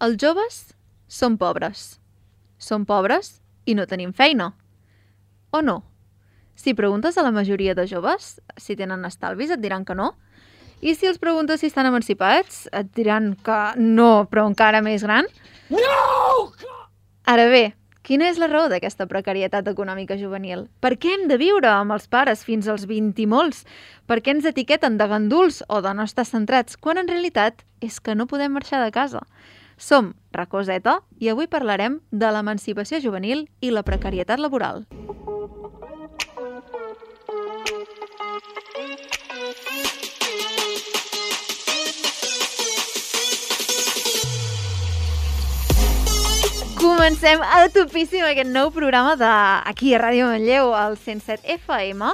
Els joves som pobres. Som pobres i no tenim feina. O no? Si preguntes a la majoria de joves si tenen estalvis, et diran que no. I si els preguntes si estan emancipats, et diran que no, però encara més gran. No! Ara bé, quina és la raó d'aquesta precarietat econòmica juvenil? Per què hem de viure amb els pares fins als 20 i molts? Per què ens etiqueten de ganduls o de no estar centrats, quan en realitat és que no podem marxar de casa? Som Racoseta i avui parlarem de l'emancipació juvenil i la precarietat laboral. Comencem a topíssim aquest nou programa de aquí a Ràdio Manlleu, al 107 FM,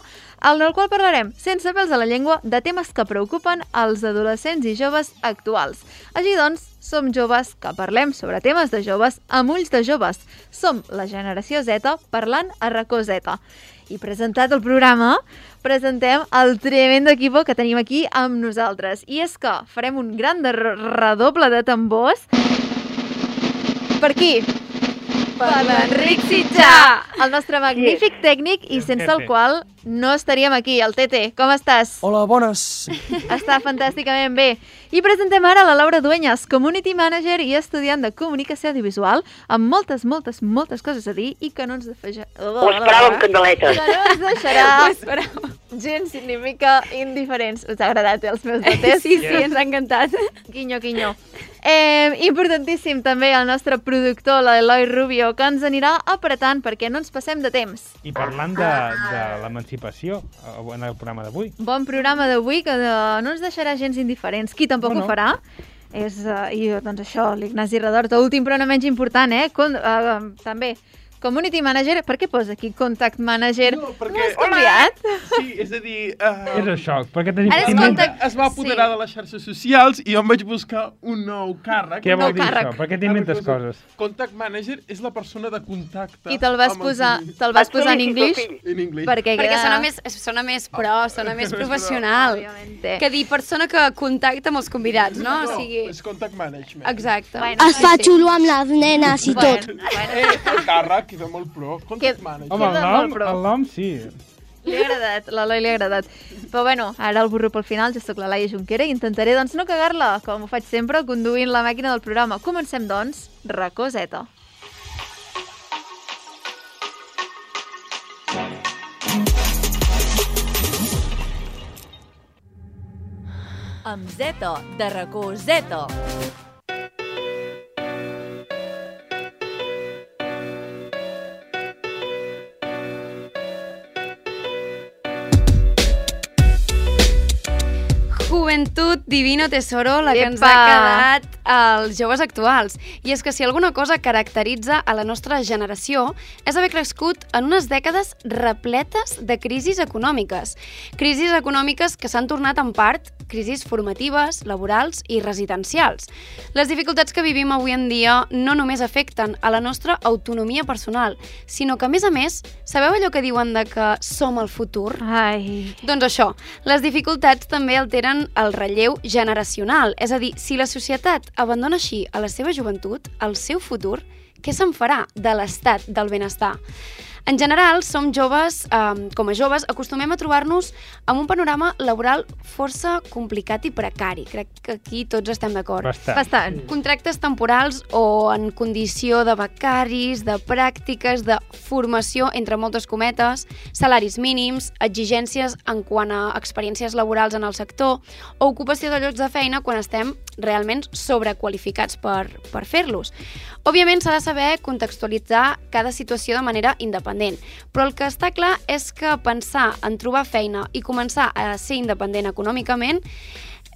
en el qual parlarem, sense pèls a la llengua, de temes que preocupen els adolescents i joves actuals. Així doncs, som joves que parlem sobre temes de joves amb ulls de joves. Som la generació Z parlant a racó Z. I presentat el programa, presentem el tremendo equipo que tenim aquí amb nosaltres. I és que farem un gran redoble de tambors per qui? Per l'Enric Sitjà, el nostre magnífic tècnic i sense el qual no estaríem aquí. El Tete, com estàs? Hola, bones. Està fantàsticament bé. I presentem ara la Laura Dueñas, Community Manager i estudiant de Comunicació Audiovisual, amb moltes, moltes, moltes coses a dir i que no ens defeja... Ho esperava amb candeletes. Que no ens deixarà... Gens ni mica indiferents. Us ha agradat eh, els meus dotes? Sí, sí, ens ha encantat. Guinyo, guinyo. Eh, importantíssim també el nostre productor, l'Eloi Rubio, que ens anirà apretant perquè no ens passem de temps. I parlant de, de l'emancipació eh, en el programa d'avui. Bon programa d'avui que de... no ens deixarà gens indiferents. Qui tampoc No, no, no. ho farà és, uh, i doncs això, l'Ignasi Redorta, últim però no menys important, eh? Con, uh, també, Community Manager, per què posa aquí Contact Manager? No, perquè- M'ho has canviat? Sí, és a dir... Uh, És el xoc, perquè tenim... Ara és contact- es va apoderar Sí. de les xarxes socials i jo em vaig buscar un nou càrrec. Què vol nou dir càrrec. això? Per què t'inventes coses? Contact manager és la persona de contacte. I te'l vas posar, te'l vas posar en anglès? En anglès. Perquè, Perquè queda... sona més, sona més pro, sona més professional. Que dir persona que contacta amb els convidats, no? No, O sigui... és contact management. Exacte. Bueno, Es fa xulo amb les nenes i tot. Bueno, bueno, Eh, el càrrec queda molt pro. Contact Que- manager. Home, el Queda nom, molt pro. el nom sí. li ha agradat, l'Eloi li ha agradat. Però bueno, ara el burro pel final, jo sóc la Laia Junquera i intentaré doncs no cagar-la, com ho faig sempre, conduint la màquina del programa. Comencem doncs, racó Z. amb Z de racó Z. Juventud Divino Tesoro, la que ens ha quedat als joves actuals. I és que si alguna cosa caracteritza a la nostra generació és haver crescut en unes dècades repletes de crisis econòmiques. Crisis econòmiques que s'han tornat en part crisis formatives, laborals i residencials. Les dificultats que vivim avui en dia no només afecten a la nostra autonomia personal, sinó que, a més a més, sabeu allò que diuen de que som el futur? Ai... Doncs això, les dificultats també alteren el relleu generacional, és a dir, si la societat abandona així a la seva joventut, el seu futur, què se'n farà de l'estat del benestar? En general, som joves, eh, com a joves, acostumem a trobar-nos amb un panorama laboral força complicat i precari. Crec que aquí tots estem d'acord. Bastant. Bastant. Contractes temporals o en condició de becaris, de pràctiques, de formació, entre moltes cometes, salaris mínims, exigències en quant a experiències laborals en el sector o ocupació de llocs de feina quan estem realment sobrequalificats per, per fer-los. Òbviament s'ha de saber contextualitzar cada situació de manera independent, però el que està clar és que pensar en trobar feina i començar a ser independent econòmicament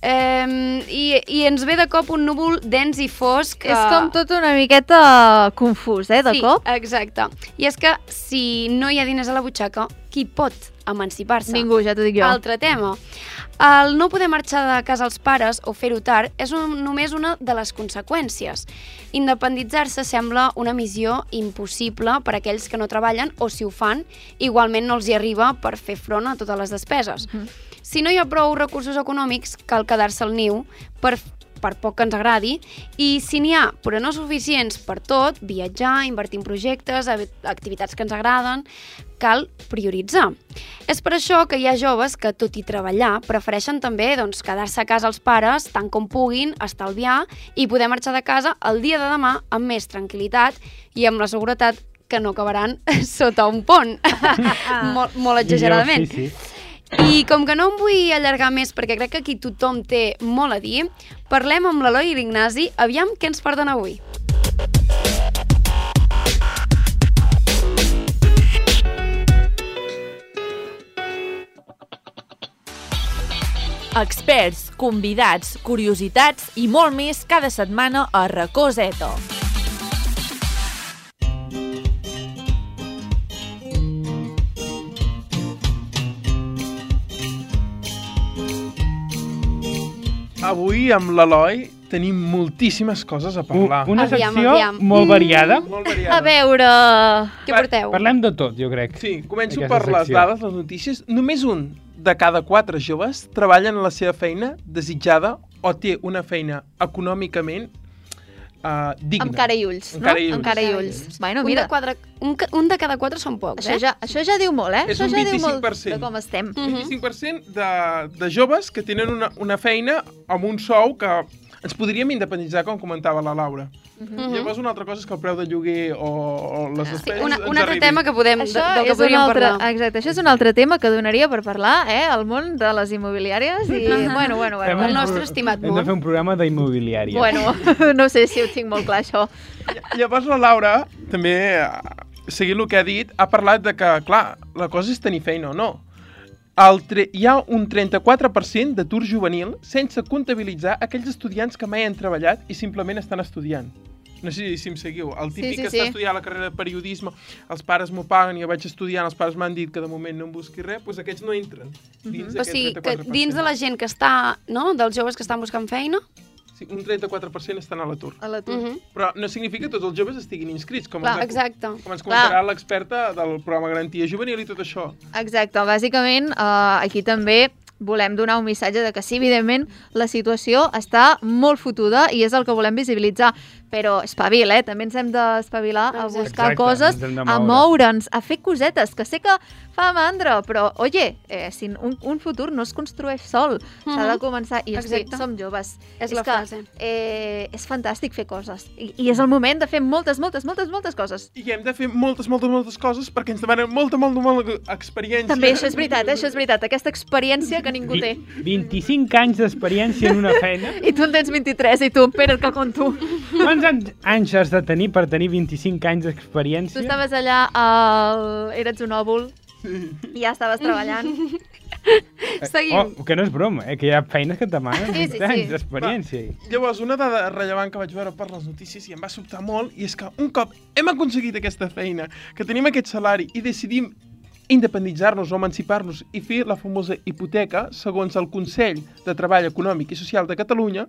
Eh, i, I ens ve de cop un núvol dens i fosc. És com tot una miqueta confús, eh, de sí, cop. exacte. I és que si no hi ha diners a la butxaca, qui pot emancipar-se? Ningú, ja t'ho dic jo. Altre tema. El no poder marxar de casa als pares o fer-ho tard és un, només una de les conseqüències. Independitzar-se sembla una missió impossible per a aquells que no treballen o si ho fan, igualment no els hi arriba per fer front a totes les despeses. Si no hi ha prou recursos econòmics, cal quedar-se al niu per per poc que ens agradi, i si n'hi ha, però no suficients per tot, viatjar, invertir en projectes, activitats que ens agraden, cal prioritzar. És per això que hi ha joves que, tot i treballar, prefereixen també doncs, quedar-se a casa els pares tant com puguin, estalviar i poder marxar de casa el dia de demà amb més tranquil·litat i amb la seguretat que no acabaran sota un pont. molt, molt exageradament. Sí, sí. I com que no em vull allargar més, perquè crec que aquí tothom té molt a dir, parlem amb l'Eloi i l'Ignasi, aviam què ens porten avui. Experts, convidats, curiositats i molt més cada setmana a Racó Zeta. Avui amb l'Eloi tenim moltíssimes coses a U- parlar. Una Aviam, secció aviam. molt variada. Molt A variada. veure... Què porteu? Parlem de tot, jo crec. Sí, començo per les secció. dades, les notícies. Només un de cada quatre joves treballa en la seva feina desitjada o té una feina econòmicament uh, digna. Amb cara i ulls, Amb no? cara i ulls. Amb cara i ulls. Bueno, un, mira, de quatre, un, un de cada quatre són pocs, això eh? ja, això ja diu molt, eh? És això un ja diu molt 25%. de com estem. Mhm. 25% de, de joves que tenen una, una feina amb un sou que ens podríem independitzar, com comentava la Laura. Mhm. Llavors, una altra cosa és que el preu de lloguer o, o les Sí, despeses una, ens un altre tema que podem, de, Això del que és un podríem altre, parlar. exacte, això és un altre tema que donaria per parlar, eh? El món de les immobiliàries i, bueno, bueno, bueno. El nostre estimat Hem de món. fer un programa d'immobiliària. bueno no sé si ho tinc molt clar, això. Llavors la Laura, també, eh, seguint el que ha dit, ha parlat de que, clar, la cosa és tenir feina o no. El tre hi ha un 34% d'atur juvenil sense comptabilitzar aquells estudiants que mai han treballat i simplement estan estudiant. No sé si em seguiu. El Sí, típic sí, que sí. està estudiant la carrera de periodisme, els pares m'ho paguen i jo vaig estudiant, els pares m'han dit que de moment no em busqui res, doncs aquests no entren dins Mhm. O d'aquest sigui, que 34%. dins de la gent que està, no?, dels joves que estan buscant feina, Sí, un 34% estan a l'atur. A l'atur. uh -huh. Però no significa que tots els joves estiguin inscrits, com, Clar, ens, exacte. com ens comentarà l'experta del programa Garantia Juvenil i tot això. Exacte, bàsicament eh, aquí també volem donar un missatge de que sí, evidentment, la situació està molt fotuda i és el que volem visibilitzar, però espavil, eh? També ens hem d'espavilar a buscar Exacte, coses, de a moure. moure'ns, a fer cosetes, que sé que fa mandra, però, oye, eh, si un, un futur no es construeix sol, s'ha de Mhm. començar, i hosti, som joves. És la que, frase. Eh, és fantàstic fer coses, I, i és el moment de fer moltes, moltes, moltes, moltes coses. I hem de fer moltes, moltes, moltes coses perquè ens demanen molta, molta, molta experiència. També això és veritat, eh? això és veritat, aquesta experiència que ningú té. Vi- 25 anys d'experiència en una feina. I tu en tens 23, i tu, espera't que conto. Quants anys, anys has de tenir per tenir 25 anys Tu d'experiència? estaves allà, al... eres un òvul, i ja estaves treballant. Seguim. Oh, que no és broma, eh? que hi ha feines que et demanen Sí, 20 sí, sí. anys d'experiència. Llavors, una dada rellevant que vaig veure per les notícies i em va sobtar molt, i és que un cop hem aconseguit aquesta feina, que tenim aquest salari i decidim independitzar-nos o emancipar-nos i fer la famosa hipoteca, segons el Consell de Treball Econòmic i Social de Catalunya,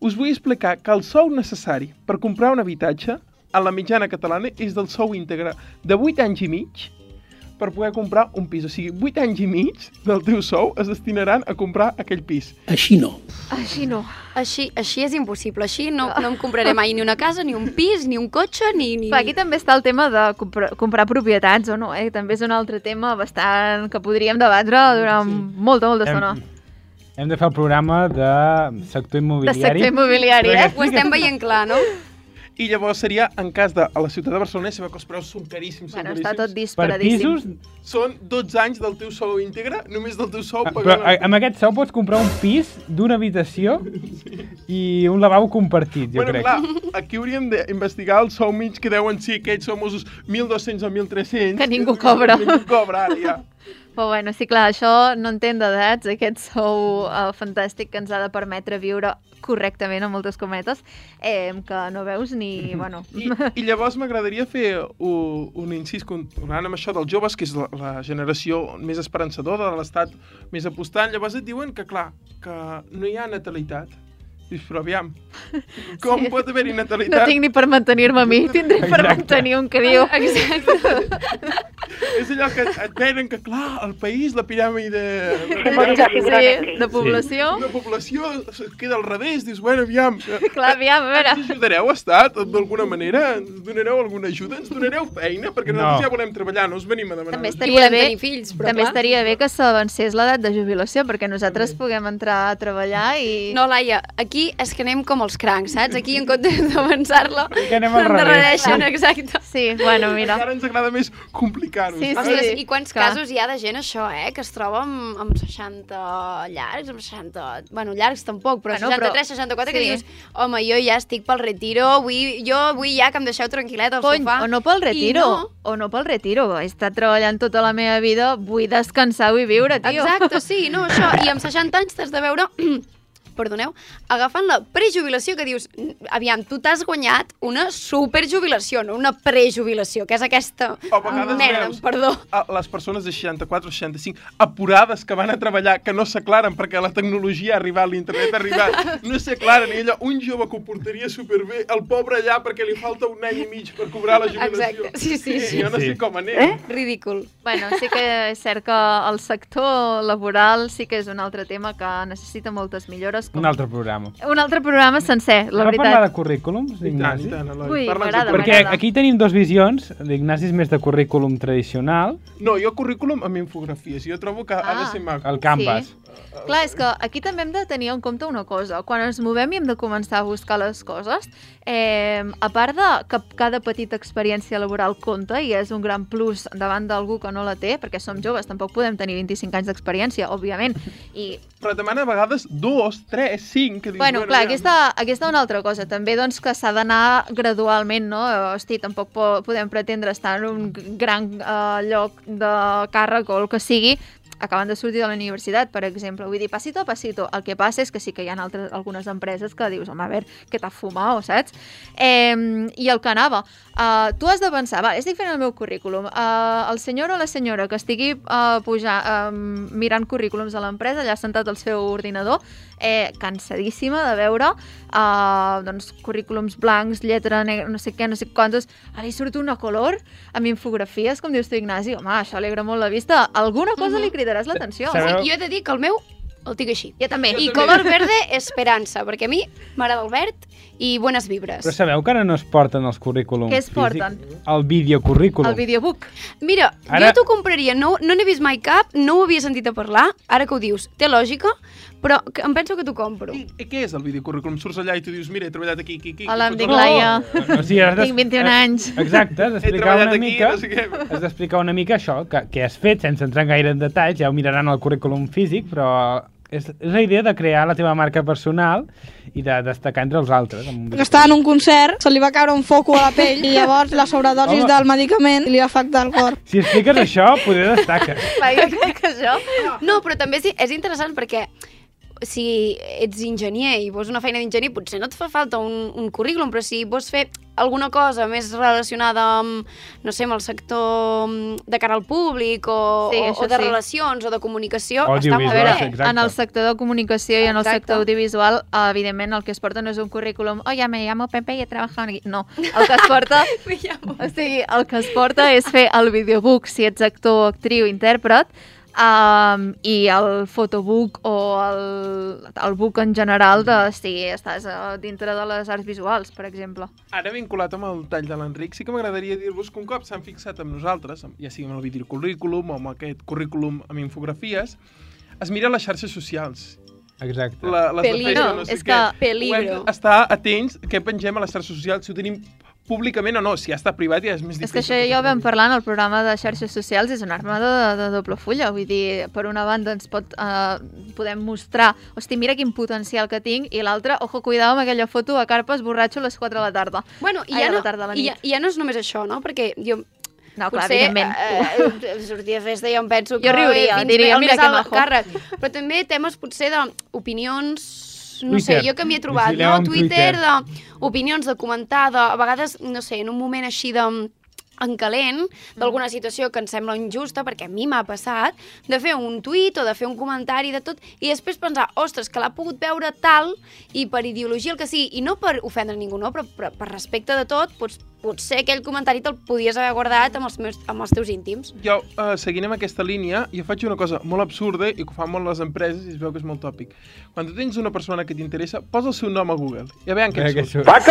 us vull explicar que el sou necessari per comprar un habitatge a la mitjana catalana és del sou íntegre de 8 anys i mig per poder comprar un pis. O sigui, 8 anys i mig del teu sou es destinaran a comprar aquell pis. Així no. Així no. Així, així és impossible. Així no, no em compraré mai ni una casa, ni un pis, ni un cotxe, ni... ni... Però aquí també està el tema de comprar, comprar propietats o no, eh? També és un altre tema bastant que podríem debatre durant Sí. molta, molta estona. Hem, hem de fer el programa de sector De immobiliari. sector immobiliari, eh? Ho estem veient clar, no? I llavors seria, en cas de a la ciutat de Barcelona, sabeu que els preus són caríssims, són Bueno, està tot caríssims. Per disparadíssim. pisos, Són 12 anys del teu sou íntegre, només del teu sou Ah, però pagant... a- amb aquest sou pots comprar un pis d'una habitació i un lavabo compartit, jo bueno, crec. clar, aquí hauríem d'investigar el sou mig que deuen ser aquests famosos 1.200 o 1.300. Que ningú cobra. Que ningú cobra, ara ja. Però bueno, sí, clar, això no entén d'edats, aquest sou uh, fantàstic que ens ha de permetre viure correctament, amb moltes cometes, eh, que no veus ni... Bueno, I, I llavors m'agradaria fer un, un incís continuant amb això dels joves, que és la, la generació més esperançadora de l'estat més apostant. Llavors et diuen que, clar, que no hi ha natalitat. Dius, però aviam, com Sí. sí. pot haver-hi no natalitat? tinc ni per mantenir-me a mi, tindré per Exacte. mantenir un que diu. Exacte. és allò que et venen que, clar, el país, la piràmide... Memòria Sí, figurant. de població. La població es queda al revés, dius, bueno, aviam... que- Clar, aviam, a veure. Ens ajudareu, Estat, d'alguna manera? Ens donareu alguna ajuda? Ens donareu feina? Perquè nosaltres No. ja volem treballar, no us venim a demanar. També estaria bé, tenir fills, però també clar. estaria bé que s'avancés l'edat de jubilació perquè nosaltres puguem entrar a treballar i... No, Laia, aquí és que anem com els crancs, saps? Aquí en comptes d'avançar-la, Que anem al revés. endarrereixen, exacte. Sí, bueno, mira. Encara ens agrada més complicar-ho. Sí, sí. Ostres, i quants clar. casos hi ha de gent, això, eh? Que es troba amb, amb 60 llargs, amb 60... Bueno, llargs tampoc, però Bueno, 63, però- 64, que sí. dius, home, jo ja estic pel retiro, vull, jo vull ja que em deixeu tranquil·let al Cony, sofà. o no pel retiro, no. o no pel retiro. He estat treballant tota la meva vida, vull descansar, vull viure, tio. Exacte, sí, no, això. I amb 60 anys t'has de veure perdoneu, agafant la prejubilació que dius, aviam, tu t'has guanyat una superjubilació, no una prejubilació, que és aquesta merda, veus perdó. a les persones de 64 o 65 apurades que van a treballar, que no s'aclaren perquè la tecnologia ha arribat, l'internet ha arribat, no s'aclaren, i allò, un jove que ho portaria superbé, el pobre allà perquè li falta un any i mig per cobrar la jubilació. Exacte, sí, sí, sí. Jo no Sí. sé com anem. Eh? Ridícul. Bueno, sí que és cert que el sector laboral sí que és un altre tema que necessita moltes millores. Com... Un altre programa. Un altre programa sencer, la Vam parlar de veritat. currículums, I tant, Ignasi? i tant, Eloi. Ui, m'agrada. Perquè aquí tenim dos visions. L'Ignasi és més de currículum tradicional, No, jo currículum amb infografies. Jo trobo que ha de Ah. ser maco. el Canvas. Sí. Clar, és que aquí també hem de tenir en compte una cosa. Quan ens movem i hem de començar a buscar les coses, eh, a part de que cada petita experiència laboral compta i és un gran plus davant d'algú que no la té, perquè som joves, tampoc podem tenir 25 anys d'experiència, òbviament, i Però demana a vegades dos, tres, cinc, que dius... Bueno, clar, aviam. aquí està, aquí està una altra cosa. També doncs, que s'ha d'anar gradualment, no? Hosti, tampoc po podem pretendre estar en un gran eh, lloc de càrrec o el que sigui acaben de sortir de la universitat, per exemple. Vull dir, passito a passito. El que passa és que sí que hi ha altres, algunes empreses que dius, home, a veure, què t'ha fumat, saps? Eh, I el que anava, uh, tu has de pensar, va, estic fent el meu currículum, uh, el senyor o la senyora que estigui uh, pujar, uh, mirant currículums a l'empresa, allà sentat al seu ordinador, eh, cansadíssima de veure uh, doncs, currículums blancs, lletra negra, no sé què, no sé quantos, ara hi surt una color amb infografies, com dius tu, Ignasi, home, això alegra molt la vista. Alguna cosa li cridaràs l'atenció. Sabeu- Sí, jo he de dir que el meu el tinc així. Jo també. I color verde, esperança, perquè a mi m'agrada el verd i bones vibres. Però sabeu que ara no es porten els currículums Què es físics? porten? El videocurrículum. El videobook. Mira, Ara- jo t'ho compraria, no, no n'he vist mai cap, no ho havia sentit a parlar, ara que ho dius, té lògica, però que, em penso que t'ho compro. I, I què és el videocurrículum? Surts allà i tu dius, mira, he treballat aquí, aquí, aquí. Hola, em dic Laia. O sigui, Tinc 21 anys. Exacte, has He d'explicar una aquí, mica... no sé què. Has d'explicar una mica això, que, que has fet, sense entrar gaire en detalls, ja ho miraran al currículum físic, però és, és la idea de crear la teva marca personal i de destacar entre els altres. Amb un Que estava en un concert, se li va caure un foco a la pell i llavors la sobredosis Home. del medicament li va afectar el cor. Si expliques això, poder destaques. Va, jo crec que això... No, però també és, és interessant perquè si ets enginyer i vols una feina d'enginyer, potser no et fa falta un, un currículum, però si vols fer alguna cosa més relacionada amb, no sé, amb el sector mm, de cara al públic o, Sí, o, o de sí. relacions o de comunicació, O està molt bé. exacte. En el sector de comunicació i en el sector audiovisual, evidentment, el que es porta no és un currículum «Oye, me llamo Pepe y he trabajado aquí». No, el que es porta... o sigui, el que es porta és fer el videobook, si ets actor, actriu, intèrpret, um, i el fotobook o el, el book en general de si estàs uh, dintre de les arts visuals, per exemple. Ara vinculat amb el tall de l'Enric, sí que m'agradaria dir-vos que un cop s'han fixat amb nosaltres, ja sigui amb el videocurrículum o amb aquest currículum amb infografies, es mira les xarxes socials. Exacte. La, les Peligro, no sé és què. que- peligro. Hem d'estar atents què pengem a les xarxes socials, si ho tenim públicament o no. Si ja està privat ja és més difícil. És que això ja ho vam parlar en el programa de xarxes socials, és una arma de, de doble fulla. Vull dir, per una banda ens pot, eh, podem mostrar, hosti, mira quin potencial que tinc, i l'altra, ojo, cuidado amb aquella foto a carpes borratxo a les 4 de la tarda. Bueno, i Ai, ja, a la no, tarda, i, ja, ja no és només això, no? Perquè jo No, clar, potser evidentment. eh, sortir a festa jo em penso que Jo riuria, diria, mira que majo. càrrec. Però també temes potser d'opinions no Twitter. sé, jo que m'hi he trobat, Vigileu no? Twitter, Twitter. d'opinions, de comentar, de, a vegades, no sé, en un moment així de en calent d'alguna situació que ens sembla injusta, perquè a mi m'ha passat, de fer un tuit o de fer un comentari de tot, i després pensar, ostres, que l'ha pogut veure tal, i per ideologia el que sigui, i no per ofendre ningú, no, però, però per respecte de tot, pots, potser aquell comentari te'l podies haver guardat amb els, meus, amb els teus íntims. Jo, uh, seguint amb aquesta línia, jo faig una cosa molt absurda i que ho fan molt les empreses i es veu que és molt tòpic. Quan tu tens una persona que t'interessa, posa el seu nom a Google i a veure què Eh, et que surt. surt.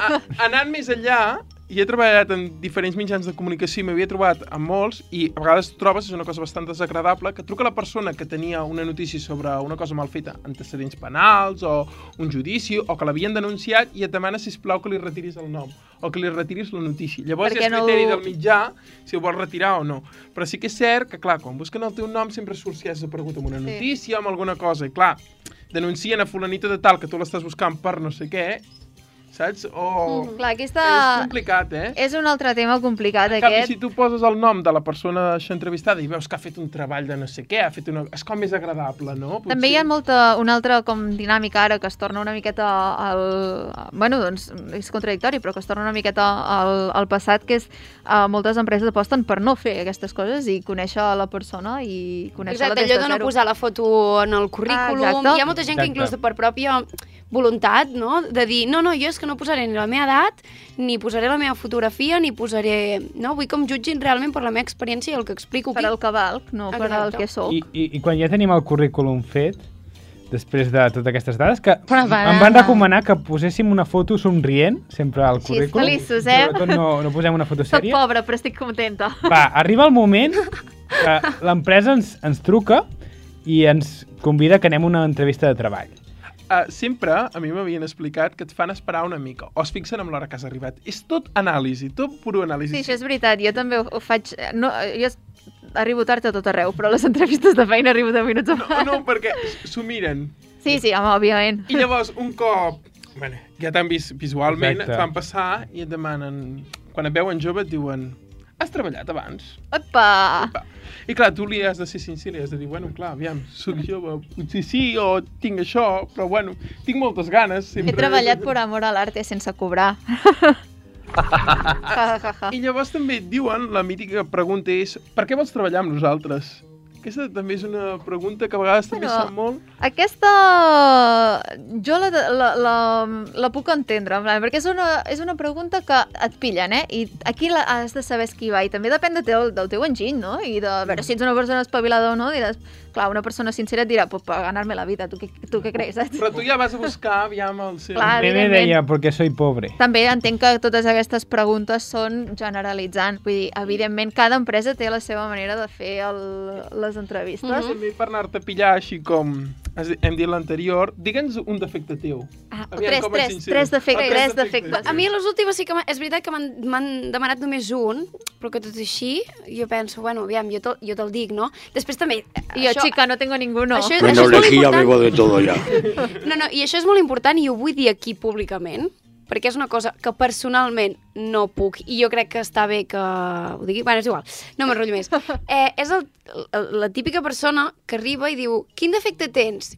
A, anant més enllà, i he treballat en diferents mitjans de comunicació i m'havia trobat amb molts i a vegades trobes, és una cosa bastant desagradable, que truca la persona que tenia una notícia sobre una cosa mal feta, antecedents penals o un judici, o que l'havien denunciat i et demana, sisplau, que li retiris el nom o que li retiris la notícia. Llavors Perquè és no- criteri del mitjà si ho vols retirar o no. Però sí que és cert que, clar, quan busquen el teu nom sempre surt si has aparegut amb una Sí. notícia, amb alguna cosa, i clar, denuncien a fulanita de tal que tu l'estàs buscant per no sé què, saps? O... Mm, clar, aquesta... És complicat, eh? És un altre tema complicat, En canvi, aquest. si tu poses el nom de la persona això entrevistada i veus que ha fet un treball de no sé què, ha fet una... és com més agradable, no? Potser. També hi ha molta, una altra com dinàmica ara que es torna una miqueta al... Bueno, doncs és contradictori, però que es torna una miqueta al, al passat, que és uh, moltes empreses aposten per no fer aquestes coses i conèixer la persona i conèixer-la Exacte, des de allò de no zero. posar la foto en el currículum. Ah, exacte. Hi ha molta gent que Exacte. inclús per pròpia voluntat, no?, de dir, no, no, jo és que no posaré ni la meva edat, ni posaré la meva fotografia, ni posaré... No, vull que em jutgin realment per la meva experiència i el que explico Per aquí. al que valc, no per al Exacte. que sóc. I, i, I quan ja tenim el currículum fet, després de totes aquestes dades, que Preparada. em van recomanar que poséssim una foto somrient sempre al Així, currículum. feliços, eh? Sobretot no, no posem una foto Soc sèria. pobra, però estic contenta. Va, arriba el moment que l'empresa ens, ens truca i ens convida que anem a una entrevista de treball. Uh, sempre, a mi m'havien explicat que et fan esperar una mica, o es fixen amb l'hora que has arribat. És tot anàlisi, tot puro anàlisi. Sí, això és veritat. Jo també ho, ho faig... No, jo es- arribo tard a tot arreu, però les entrevistes de feina arribo 10 minuts No, abans. no, perquè s'ho miren. Sí, sí, home, òbviament. I llavors, un cop bueno, ja t'han vist visualment, Exacte. et fan passar i et demanen... Quan et veuen jove et diuen has treballat abans? Opa! Va. I clar, tu li has de ser sincer, li has de dir, bueno, clar, aviam, soc jove, potser sí, o tinc això, però bueno, tinc moltes ganes. He Sempre... treballat per amor a l'arte sense cobrar. I llavors també et diuen, la mítica pregunta és, per què vols treballar amb nosaltres? Aquesta també és una pregunta que a vegades també Bueno, sap molt. Aquesta... Jo la, la, la, la puc entendre, en plan, perquè és una, és una pregunta que et pillen, eh? I aquí la, has de saber esquivar. I també depèn de teu, del teu enginy, no? I de veure si ets una persona espavilada o no. Diràs, clar, una persona sincera et dirà, pues per ganar-me la vida, tu què, tu què creus, saps? Però tu ja vas a buscar, aviam, el seu... Clar. Evidentment. deia, perquè soy pobre. També entenc que totes aquestes preguntes són generalitzant. Vull dir, evidentment, cada empresa té la seva manera de fer el, les entrevistes. Però també per anar-te a pillar així com hem dit l'anterior, digue'ns un defecte teu. Ah, Aviam tres, tres, tres defectes. Ah, Tres tres defectes. defectes. A mi a les últimes sí que és veritat que m'han demanat només un, però que tot així jo penso, bueno, aviam, jo, te, jo te'l dic, no? Després també... eh, jo, això, chica, no tengo ninguno. Això, Bueno, això és molt important. de todo ya. No, no, i això és molt important i ho vull dir aquí públicament, perquè és una cosa que personalment no puc, i jo crec que està bé que ho digui. Bueno, és igual, no m'enrotllo més. Eh, és el, el, la típica persona que arriba i diu, quin defecte tens?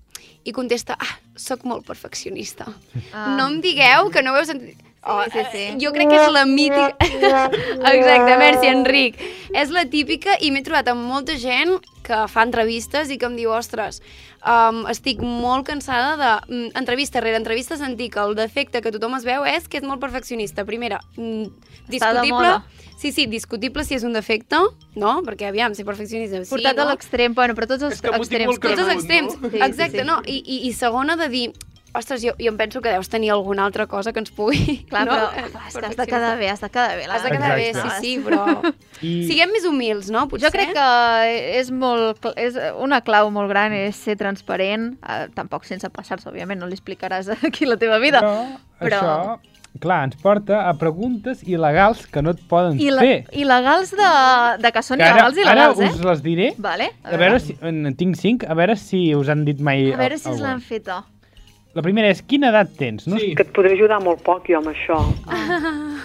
I contesta, ah, sóc molt perfeccionista. Ah. No em digueu que no ho heu sentit... Oh, sí, sí. eh, Jo crec que és la mítica... Exacte, merci, Enric. És la típica i m'he trobat amb molta gent que fa entrevistes i que em diu, ostres, um, estic molt cansada de mm, entrevista rere entrevista sentir que el defecte que tothom es veu és que és molt perfeccionista. Primera, mm, discutible... Sí, sí, discutible si és un defecte, no? Perquè, aviam, ser perfeccionista... Sí, Portat no? a l'extrem, bueno, però tots els extrems. Tots els extrems, no? Sí, exacte, sí, sí. no? I, i, I segona de dir, ostres, jo, jo em penso que deus tenir alguna altra cosa que ens pugui... Clar, no? però clar, és que has de quedar bé, has de quedar bé. Has de quedar bé, sí, Exacte. sí, però... I Siguem més humils, no? Potser? Jo crec que és molt, és una clau molt gran és ser transparent, eh, tampoc sense passar-se, òbviament, no li explicaràs aquí la teva vida. Però, Però- això, clar, ens porta a preguntes il·legals que no et poden I la, fer. il·legals de, de que són Que ara, il·legals, il·legals, ara eh? us les diré. Vale, A veure si... En tinc cinc, a veure si us han dit mai... a veure si alguna. l'han feta. La primera és, quina edat tens? No? Sí. Que et podré ajudar molt poc, jo, amb això.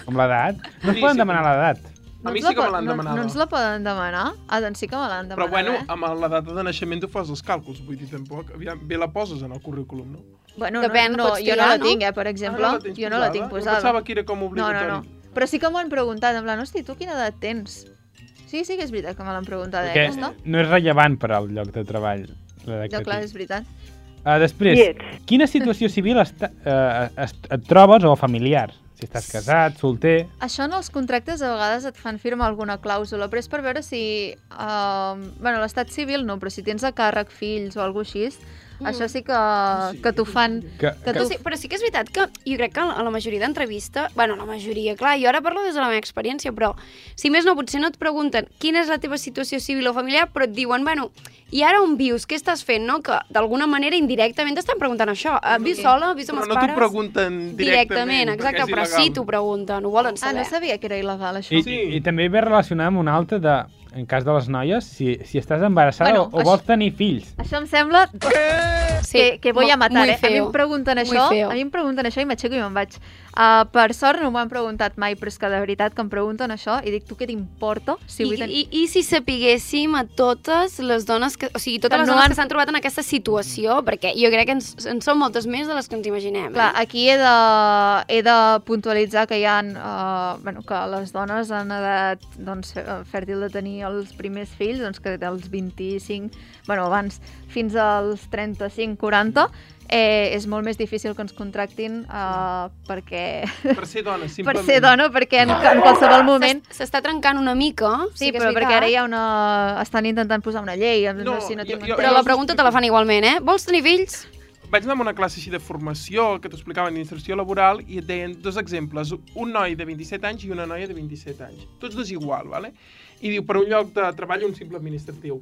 Amb l'edat? No es Sí, poden sí, demanar l'edat. A mi ens sí la que me l'han no, demanada. No ens la poden demanar? Ah, doncs sí que me l'han Però demanat, bueno, eh? amb la data de naixement tu fas els càlculs, vull dir, tampoc. Aviam, bé la poses en el currículum, no? Bueno, Depèn, no, no, pots jo no la no? tinc, eh, per exemple. Ah, no jo no la tinc Jo posada. pensava que era com No, obligatori. no, no. Però sí que m'ho han preguntat, en plan, hosti, tu quina edat tens? Sí, sí que és veritat que me l'han preguntat, eh, Perquè aquesta. no és rellevant per al lloc de treball. que clar, és veritat. Uh, després, Qui ets? quina situació civil està, uh, est, et trobes o familiar? Si estàs casat, solter... Això en els contractes a vegades et fan firmar alguna clàusula, però és per veure si... Uh, bueno, l'estat civil no, però si tens a càrrec fills o alguna així, mm. això sí que, que t'ho fan... Que, Que Però tu- sí, però sí que és veritat que jo crec que a la majoria d'entrevistes, bueno, la majoria, clar, jo ara parlo des de la meva experiència, però si més no, potser no et pregunten quina és la teva situació civil o familiar, però et diuen, bueno, i ara on vius, què estàs fent, no? Que d'alguna manera indirectament t'estan preguntant això. Uh, vius sola, vius amb Però els no t'ho pares? pregunten directament, perquè exacte, però sí t'ho pregunten, ho volen Ah, saber. no sabia que era il·legal, això. I, Sí. i, I també ve relacionat amb un altre de, en cas de les noies, si, si estàs embarassada Bueno, o, o això- vols tenir fills. Això em sembla Sí, que, que voy a matar, eh? A mi em pregunten això, a mi em pregunten això i m'aixeco i me'n vaig. Uh, per sort no m'ho han preguntat mai, però és que de veritat que em pregunten això i dic, tu què t'importa? Si I, tenir... i, I si sapiguéssim a totes les dones que... O sigui, totes Que les no dones han- que s'han trobat en aquesta situació, perquè jo crec que ens, en són moltes més de les que ens imaginem. Clar, eh? aquí he de, he de puntualitzar que hi ha, uh, bueno, que les dones en edat doncs, fe- fèrtil de tenir els primers fills, doncs que dels 25, bueno, abans, fins als 35-40, eh, és molt més difícil que ens contractin uh, perquè... Per ser dona, per simplement. ser dona, perquè en, en qualsevol moment... S'es- S'està trencant una mica. Sí, que és però perquè ara hi ha una... estan intentant posar una llei, no, No, si no jo- tinc jo- Però la pregunta te la fan igualment, eh? Vols tenir fills? Vaig anar a una classe així de formació que t'explicaven d'inserció laboral i et deien dos exemples, un noi de 27 anys i una noia de 27 anys. Tots dos igual, vale? I diu, per un lloc de treball un simple administratiu.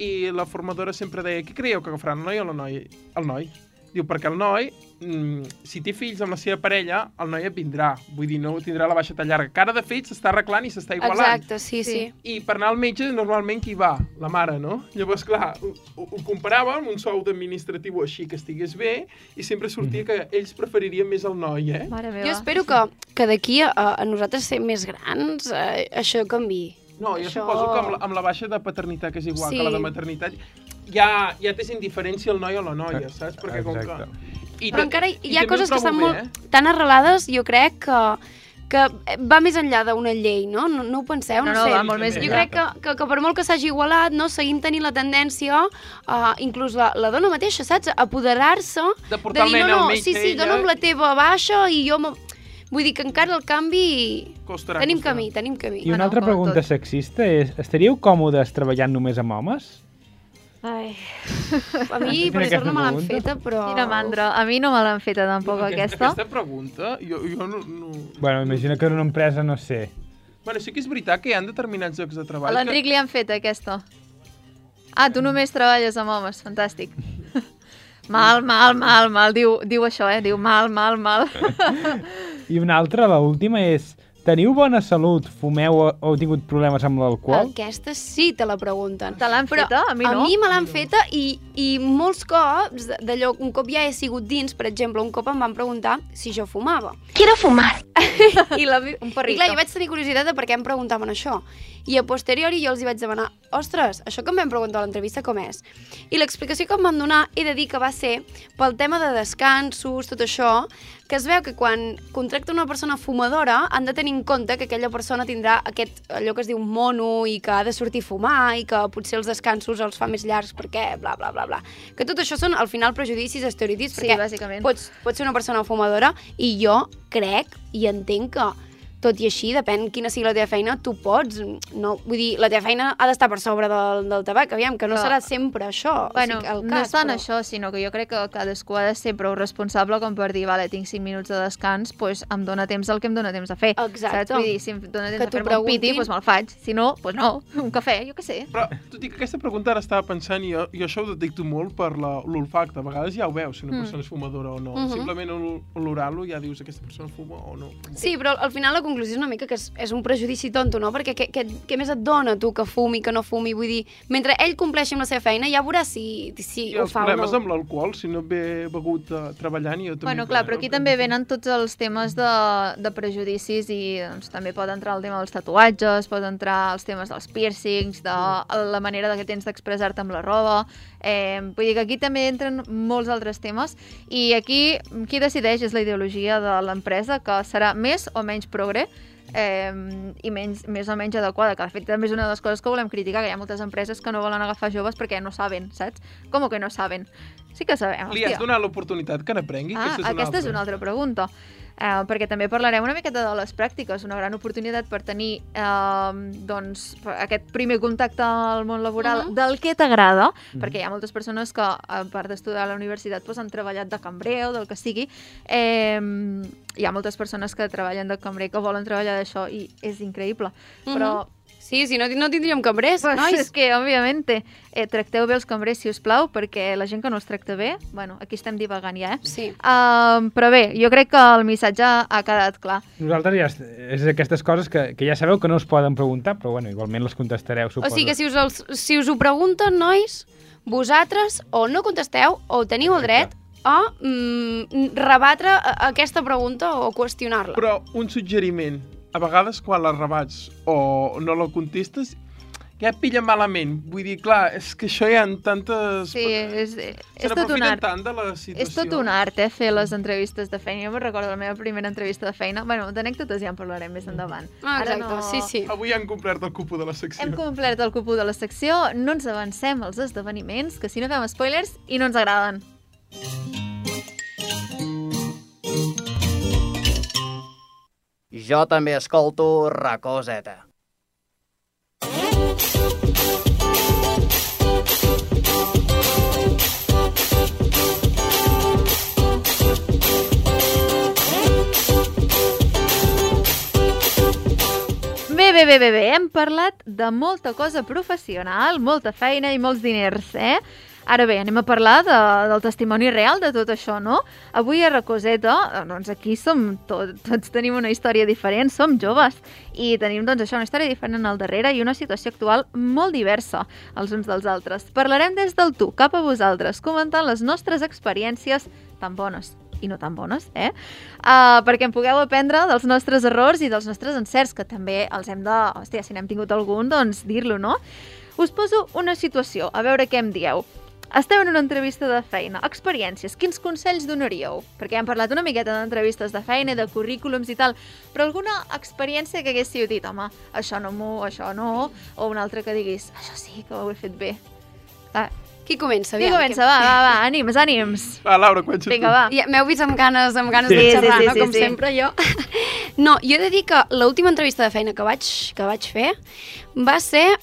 I la formadora sempre deia, què creieu que agafaran, el noi o la noia? El noi. Diu, perquè el noi, mm, si té fills amb la seva parella, el noi et vindrà. Vull dir, no tindrà la baixa tan llarga. Que ara, de fet, s'està arreglant i s'està igualant. Exacte, sí, sí. Sí. I per anar al metge, normalment qui va? La mare, no? Llavors, clar, ho, ho ho comparava amb un sou d'administratiu així que estigués bé i sempre sortia que ells preferirien més el noi, eh? Mare meva. Jo espero que, que d'aquí a, a nosaltres ser més grans eh, això canvi. No, jo Això- suposo que amb la, amb la baixa de paternitat, que és igual Sí. que la de maternitat, ja, ja tens indiferència el noi o la noia, saps? Perquè com que... Exacte. I Però encara hi, i hi ha coses que estan bé, molt Eh? tan arrelades, jo crec que que va més enllà d'una llei, no? No, no ho penseu? No, No, no, sé. va molt més jo crec que, que, que per molt que s'hagi igualat, no, seguim tenint la tendència, uh, inclús la, la dona mateixa, saps? A apoderar-se De portar el dir, nen no, al no, metge, sí, sí, ella, dona'm la teva baixa i jo... Vull dir que encara el canvi... Costarà, tenim costarà. camí, tenim camí. I una Bueno, altra pregunta tot. sexista és, estaríeu còmodes treballant només amb homes? Ai. A mi, per aquesta sort, no me l'han feta, però... Quina mandra. A mi no me l'han feta tampoc, aquesta. Aquesta pregunta, jo, jo no, no... Bueno, imagina que en una empresa, no sé... Bueno, sí que és veritat que hi ha determinats llocs de A treball l'Enric li han fet aquesta. Ah, tu només treballes amb homes, fantàstic. Mal, mal, mal, mal, diu, diu això, eh? Diu mal, mal, mal. I una altra, la última, és... Teniu bona salut, fumeu o heu tingut problemes amb l'alcohol? Aquesta sí te la pregunten. Te l'han feta? A mi no. A mi me l'han feta i, i molts cops, d'allò, un cop ja he sigut dins, per exemple, un cop em van preguntar si jo fumava. Quiero fumar. I, la, Un I porrito. clar, jo vaig tenir curiositat de per què em preguntaven això. I a posteriori jo els hi vaig demanar, ostres, això que em van preguntar a l'entrevista com és? I l'explicació que em van donar he de dir que va ser pel tema de descansos, tot això, que es veu que quan contracta una persona fumadora han de tenir en compte que aquella persona tindrà aquest, allò que es diu mono i que ha de sortir a fumar i que potser els descansos els fa més llargs perquè bla, bla, bla, bla. Que tot això són, al final, prejudicis, estereotips, Sí, perquè bàsicament. pots, pots ser una persona fumadora i jo crec i entenc que tot i així, depèn quina sigui la teva feina, tu pots, no, vull dir, la teva feina ha d'estar per sobre del, del tabac, aviam, que no Però- serà sempre això, Bueno, o sigui, el no cas, és tant però... això, sinó que jo crec que cadascú ha de ser prou responsable com per dir, vale, tinc 5 minuts de descans, doncs em dona temps el que em dona temps a fer. Exacte. Saps? Vull dir, si em dona temps Que t'ho fer-me un piti, preguntin. doncs me'l faig. Si no, doncs no, un cafè, jo què sé. Però, tot i que aquesta pregunta ara estava pensant, i jo, jo això ho detecto molt per la- l'olfacte. A vegades ja ho veus, si una Mm. persona és fumadora o no. Mhm. Simplement ol- olorant-lo ja dius aquesta persona fuma o no. Sí, però al final la conclusió és una mica que és, és un prejudici tonto, no? Perquè què, què, què més et dona tu que fumi, que no fumi? Vull dir, mentre ell compleixi amb la seva feina, ja veuràs si, si I ho fa o problemes no. amb l'alcohol, si no et ve begut uh, treballant, jo també... Bueno, clar, però aquí també venen tots els temes de, de prejudicis i doncs, també pot entrar el tema dels tatuatges, pot entrar els temes dels piercings, de la manera de que tens d'expressar-te amb la roba... Eh, vull dir que aquí també entren molts altres temes i aquí qui decideix és la ideologia de l'empresa, que serà més o menys progre eh, i menys, més o menys adequada, que de fet també és una de les coses que volem criticar, que hi ha moltes empreses que no volen agafar joves perquè no saben, saps? Com que no saben? Sí que sabem, Li has hòstia. donat l'oportunitat que n'aprengui? Ah, aquesta és una aquesta és altra. una altra pregunta. Eh, perquè també parlarem una miqueta de les pràctiques, una gran oportunitat per tenir eh, doncs, aquest primer contacte al món laboral Mhm. del que t'agrada, perquè hi ha moltes persones que, a part d'estudiar a la universitat, doncs, han treballat de cambrer o del que sigui. Eh, hi ha moltes persones que treballen de cambrer que volen treballar d'això i és increïble. Però Sí, si no, no tindríem cambrers, Pues nois. és que, òbviament, eh, tracteu bé els cambrers, si us plau, perquè la gent que no els tracta bé, bueno, aquí estem divagant ja, eh? Sí. Um, però bé, jo crec que el missatge ha quedat clar. Nosaltres ja és, aquestes coses que, que ja sabeu que no us poden preguntar, però bueno, igualment les contestareu, O suposo. sigui que si us, els, si us ho pregunten, nois, vosaltres o no contesteu o teniu el dret a mm, rebatre aquesta pregunta o qüestionar-la. Però un suggeriment. A vegades quan la rebats o no la contestes, ja et pilla malament. Vull dir, clar, és que això hi ha tantes... Sí, és, és tot un art. tant de la situació. És tot un art, eh, fer les entrevistes de feina. Jo me'n recordo la meva primera entrevista de feina. Bueno, d'anècdotes ja en parlarem més endavant. Ah, exacte, sí, sí. Avui han complert el cupo de la secció. Hem complert el cupó de la secció, no ens avancem als esdeveniments, que si no fem spoilers i no ens agraden. Jo també escolto Racoseta. Bé, bé, bé, bé, bé, hem parlat de molta cosa professional, molta feina i molts diners, eh? Ara bé, anem a parlar de, del testimoni real de tot això, no? Avui a Racoseta, eh, doncs aquí som tot, tots tenim una història diferent, som joves, i tenim doncs això, una història diferent al darrere i una situació actual molt diversa els uns dels altres. Parlarem des del tu, cap a vosaltres, comentant les nostres experiències tan bones i no tan bones, eh? Uh, perquè en pugueu aprendre dels nostres errors i dels nostres encerts, que també els hem de... Hòstia, si n'hem tingut algun, doncs dir-lo, no? Us poso una situació, a veure què em dieu. Esteu en una entrevista de feina. Experiències. Quins consells donaríeu? Perquè hem parlat una miqueta d'entrevistes de feina, de currículums i tal, però alguna experiència que haguéssiu dit, home, això no m'ho, això no, o una altra que diguis, això sí que ho he fet bé. Va, Qui comença? qui Aviam, comença? Va, va, va, ànims, ànims. Va, Laura, comença Vinga, tu. va. Ja, M'heu vist amb ganes, amb ganes Sí. de Sí, xerrar, sí, no? sí, Com sí. sempre, jo. No, jo he de dir que l'última entrevista de feina que vaig, que vaig fer va ser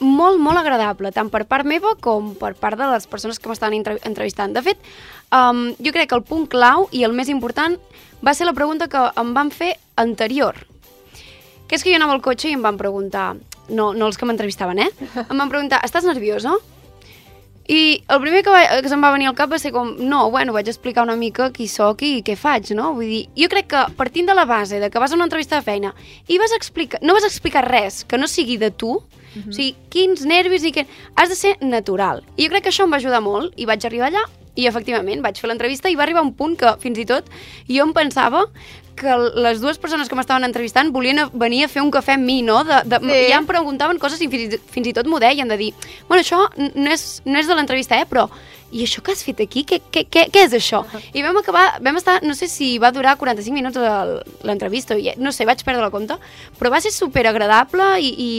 molt, molt agradable, tant per part meva com per part de les persones que m'estaven entre entrevistant. De fet, um, jo crec que el punt clau i el més important va ser la pregunta que em van fer anterior. Que és que jo anava al cotxe i em van preguntar, no, no els que m'entrevistaven, eh? Em van preguntar, estàs nerviosa? I el primer que, va, que se'm va venir al cap va ser com, no, bueno, vaig explicar una mica qui sóc i què faig, no? Vull dir, jo crec que partint de la base de que vas a una entrevista de feina i vas explicar, no vas explicar res que no sigui de tu, o sigui, quins nervis i què... Has de ser natural. I jo crec que això em va ajudar molt i vaig arribar allà i efectivament vaig fer l'entrevista i va arribar un punt que fins i tot jo em pensava que les dues persones que m'estaven entrevistant volien venir a fer un cafè amb mi, no? De, de, Sí. Ja em preguntaven coses i fins, fins i tot m'ho deien, de dir, bueno, això no és, no és de l'entrevista, eh, però i això que has fet aquí, què, què, què, què és això? I vam acabar, vam estar, no sé si va durar 45 minuts l'entrevista, no sé, vaig perdre la compte, però va ser super agradable i, i,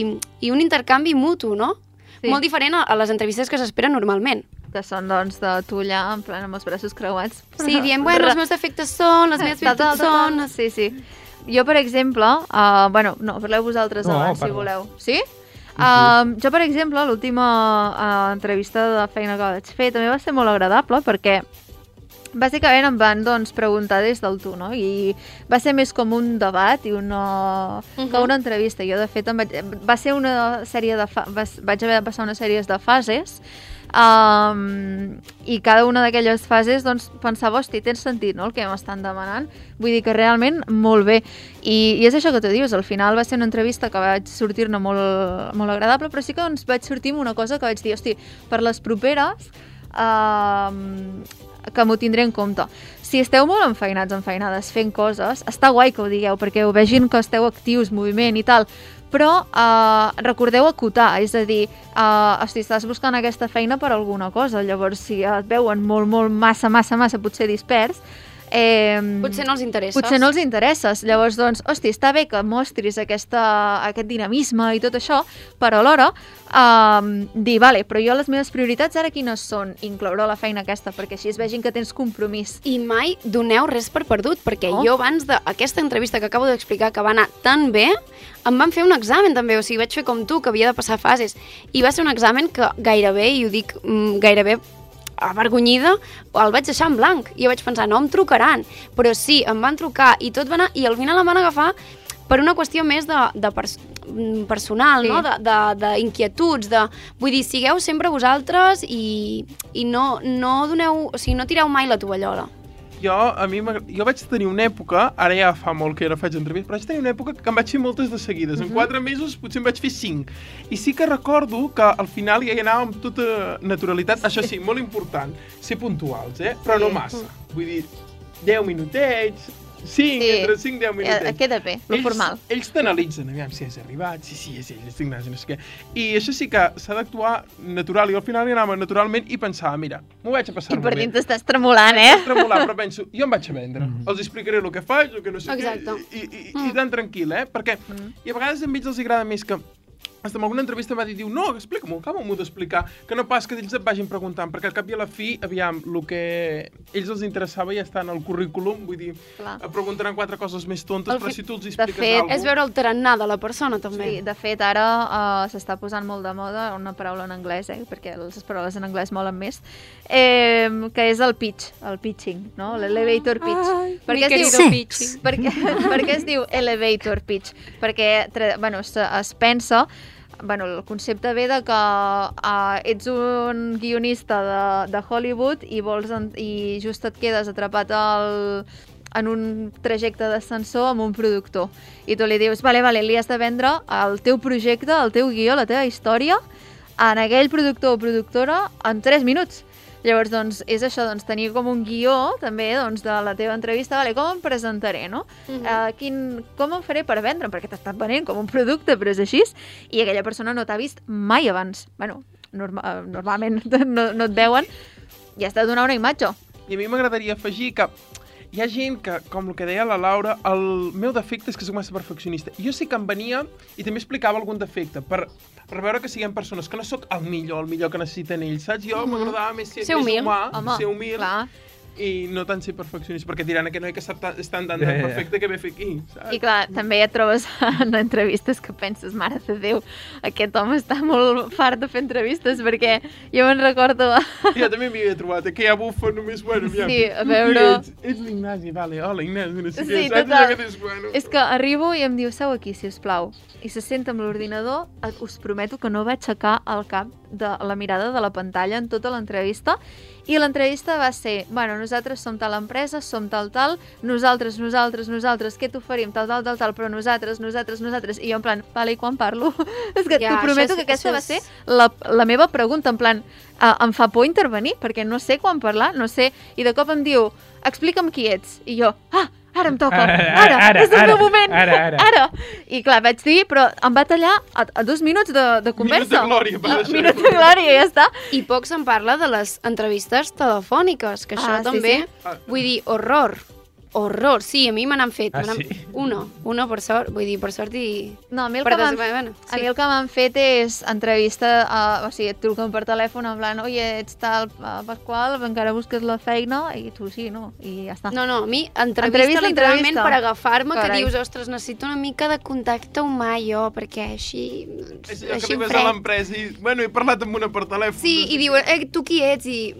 i un intercanvi mutu, no? Sí. Molt diferent a, a les entrevistes que s'esperen normalment. Que són, doncs, de tu allà, en plan, amb els braços creuats. Sí, dient, bueno, els meus defectes són, les meves virtuts són... Sí, sí. Jo, per exemple, uh, bueno, no, parleu vosaltres No, abans, si parla. voleu. Sí? Uh, jo, per exemple, l'última uh, entrevista de feina que vaig fer també va ser molt agradable perquè bàsicament em van doncs, preguntar des del tu, no? I va ser més com un debat i una... Uh -huh. que una entrevista. Jo, de fet, em vaig... va ser una sèrie de... Fa... vas- Vaig haver de passar una sèrie de fases um, i cada una d'aquelles fases doncs, pensava, hosti, tens sentit no, el que m'estan demanant? Vull dir que realment molt bé. I, I és això que tu dius, al final va ser una entrevista que vaig sortir-ne molt, molt agradable, però sí que doncs, vaig sortir amb una cosa que vaig dir, hosti, per les properes um, que m'ho tindré en compte. Si esteu molt enfeinats, enfeinades, fent coses, està guai que ho digueu, perquè ho vegin que esteu actius, moviment i tal, però uh, recordeu acotar, és a dir, uh, hosti, estàs buscant aquesta feina per alguna cosa, llavors si et veuen molt, molt, massa, massa, massa, potser dispers, eh, Potser no els interesses. potser no els interesses. Llavors, doncs, hosti, està bé que mostris aquesta, aquest dinamisme i tot això, però alhora um, dir, vale, però jo les meves prioritats ara quines són? Incloure la feina aquesta, perquè així es vegin que tens compromís. I mai doneu res per perdut, perquè Oh. jo abans d'aquesta entrevista que acabo d'explicar que va anar tan bé, em van fer un examen també, o sigui, vaig fer com tu, que havia de passar fases, i va ser un examen que gairebé, i ho dic mm, gairebé avergonyida, el vaig deixar en blanc. I jo vaig pensar, no em trucaran. Però sí, em van trucar i tot va anar... I al final em van agafar per una qüestió més de, de pers mm, personal, Sí. no? de- de- d'inquietuds, de, vull dir, sigueu sempre vosaltres i, i no, no doneu, o sigui, no tireu mai la tovallola. Jo, a mi, jo vaig tenir una època, ara ja fa molt que no faig entrevistes, però vaig tenir una època que em vaig fer moltes de seguides. Mhm. En quatre mesos potser em vaig fer cinc. I sí que recordo que al final ja hi anava amb tota naturalitat. Això sí, molt important, ser puntuals, eh? Però no Sí. massa. Vull dir, 10 minutets, 5, Sí. entre 5 i 10 Eh, minutets. queda bé, lo ells, formal. Ells t'analitzen, aviam si has arribat, sí, sí, sí, estic anant, no sé què. I això sí que s'ha d'actuar natural. I al final hi anava naturalment i pensava, mira, m'ho vaig a passar I per bé. dins estàs tremolant, eh? Vaig tremolar, però penso, jo em vaig a vendre. Els explicaré el que faig, el que no sé Exacte. què, i, i, i, i tan tranquil, eh? Perquè, i a vegades a ells els agrada més que Hasta en alguna entrevista va dir, diu, no, explica-m'ho, acaba-m'ho d'explicar, que no pas que ells et vagin preguntant, perquè al cap i a la fi, aviam, el que ells els interessava ja està en el currículum, vull dir, Clar. et preguntaran quatre coses més tontes, El però fi- si tu els de expliques fet, alguna És veure el tarannà de la persona, també. Sí, de fet, ara uh, s'està posant molt de moda una paraula en anglès, eh, perquè les paraules en anglès molen més, eh, que és el pitch, el pitching, no? l'elevator pitch. Ai, per mi què es diu pitching. Per què, per què es diu elevator pitch? Perquè bueno, es, es pensa bueno, el concepte ve de que uh, ets un guionista de, de Hollywood i vols i just et quedes atrapat al, en un trajecte d'ascensor amb un productor i tu li dius, vale, vale, li has de vendre el teu projecte, el teu guió, la teva història en aquell productor o productora en 3 minuts. Llavors, doncs, és això, doncs, tenir com un guió, també, doncs, de la teva entrevista, vale, com em presentaré, no? Mhm. uh, quin, com em faré per vendre'm? Perquè t'estàs venent com un producte, però és així, i aquella persona no t'ha vist mai abans. Bueno, norma, eh, normalment no, no et veuen, i has de donar una imatge. I a mi m'agradaria afegir que hi ha gent que, com el que deia la Laura, el meu defecte és que soc massa perfeccionista. Jo sí que em venia i també explicava algun defecte per, per veure que siguem persones que no sóc el millor, el millor que necessiten ells, saps? Jo m'agradava més ser, Ser més humil. humà, Home, ser humil clar. I no tant ser perfeccionista, perquè diran que no hi que estar tan, estan tan, Ja, tan ja, ja. perfecte que ve fer aquí, saps? I clar, també et trobes en entrevistes que penses, mare de Déu, aquest home està molt fart de fer entrevistes, perquè jo me'n recordo... Jo també m'hi havia trobat, eh, que ja bufa només, bueno, aviam, Sí, a veure- Ets, ets l'Ignasi, vale, hola Ignasi, no sé Sí, què, saps? total. Dius, bueno. És que arribo i em diu, seu aquí, si us plau. I se senta amb l'ordinador, us prometo que no va aixecar el cap de la mirada de la pantalla en tota l'entrevista. I l'entrevista va ser, bueno, nosaltres som tal empresa, som tal tal, nosaltres, nosaltres, nosaltres, què t'oferim, tal, tal, tal, tal, però nosaltres, nosaltres, nosaltres. I jo en plan, vale, i quan parlo? és que Ja, t'ho prometo és- que aquesta això va ser és- la, la meva pregunta, en plan, uh, em fa por intervenir, perquè no sé quan parlar, no sé, i de cop em diu, explica'm qui ets. I jo, ah, ara em toca, Ara, ara, ara, és el ara, meu moment, ara, ara. ara. I clar, vaig dir, però em va tallar a, a dos minuts de, de conversa. Minut de glòria, per Ah. Minut de glòria, i ja està. I poc se'n parla de les entrevistes telefòniques, que això Ah, sí, també, sí. vull dir, horror. Horror, sí, a mi me n'han fet. Ah, sí? Una, una per sort, vull dir, per sort i... No, a mi el Per que m'han des- bueno, A sí. mi el que m'han fet és entrevista, uh, o sigui, et truquen per telèfon en plan, oye, ets tal uh, Pasqual, encara busques la feina, i tu sí, no, i ja està. No, no, a mi entrevista, Entrevista, literalment entrevista. per agafar-me, que dius, ostres, necessito una mica de contacte humà jo, perquè així... És allò que així arribes a l'empresa i, bueno, he parlat amb una per telèfon. Sí, no sé i diu, eh, tu qui ets? I...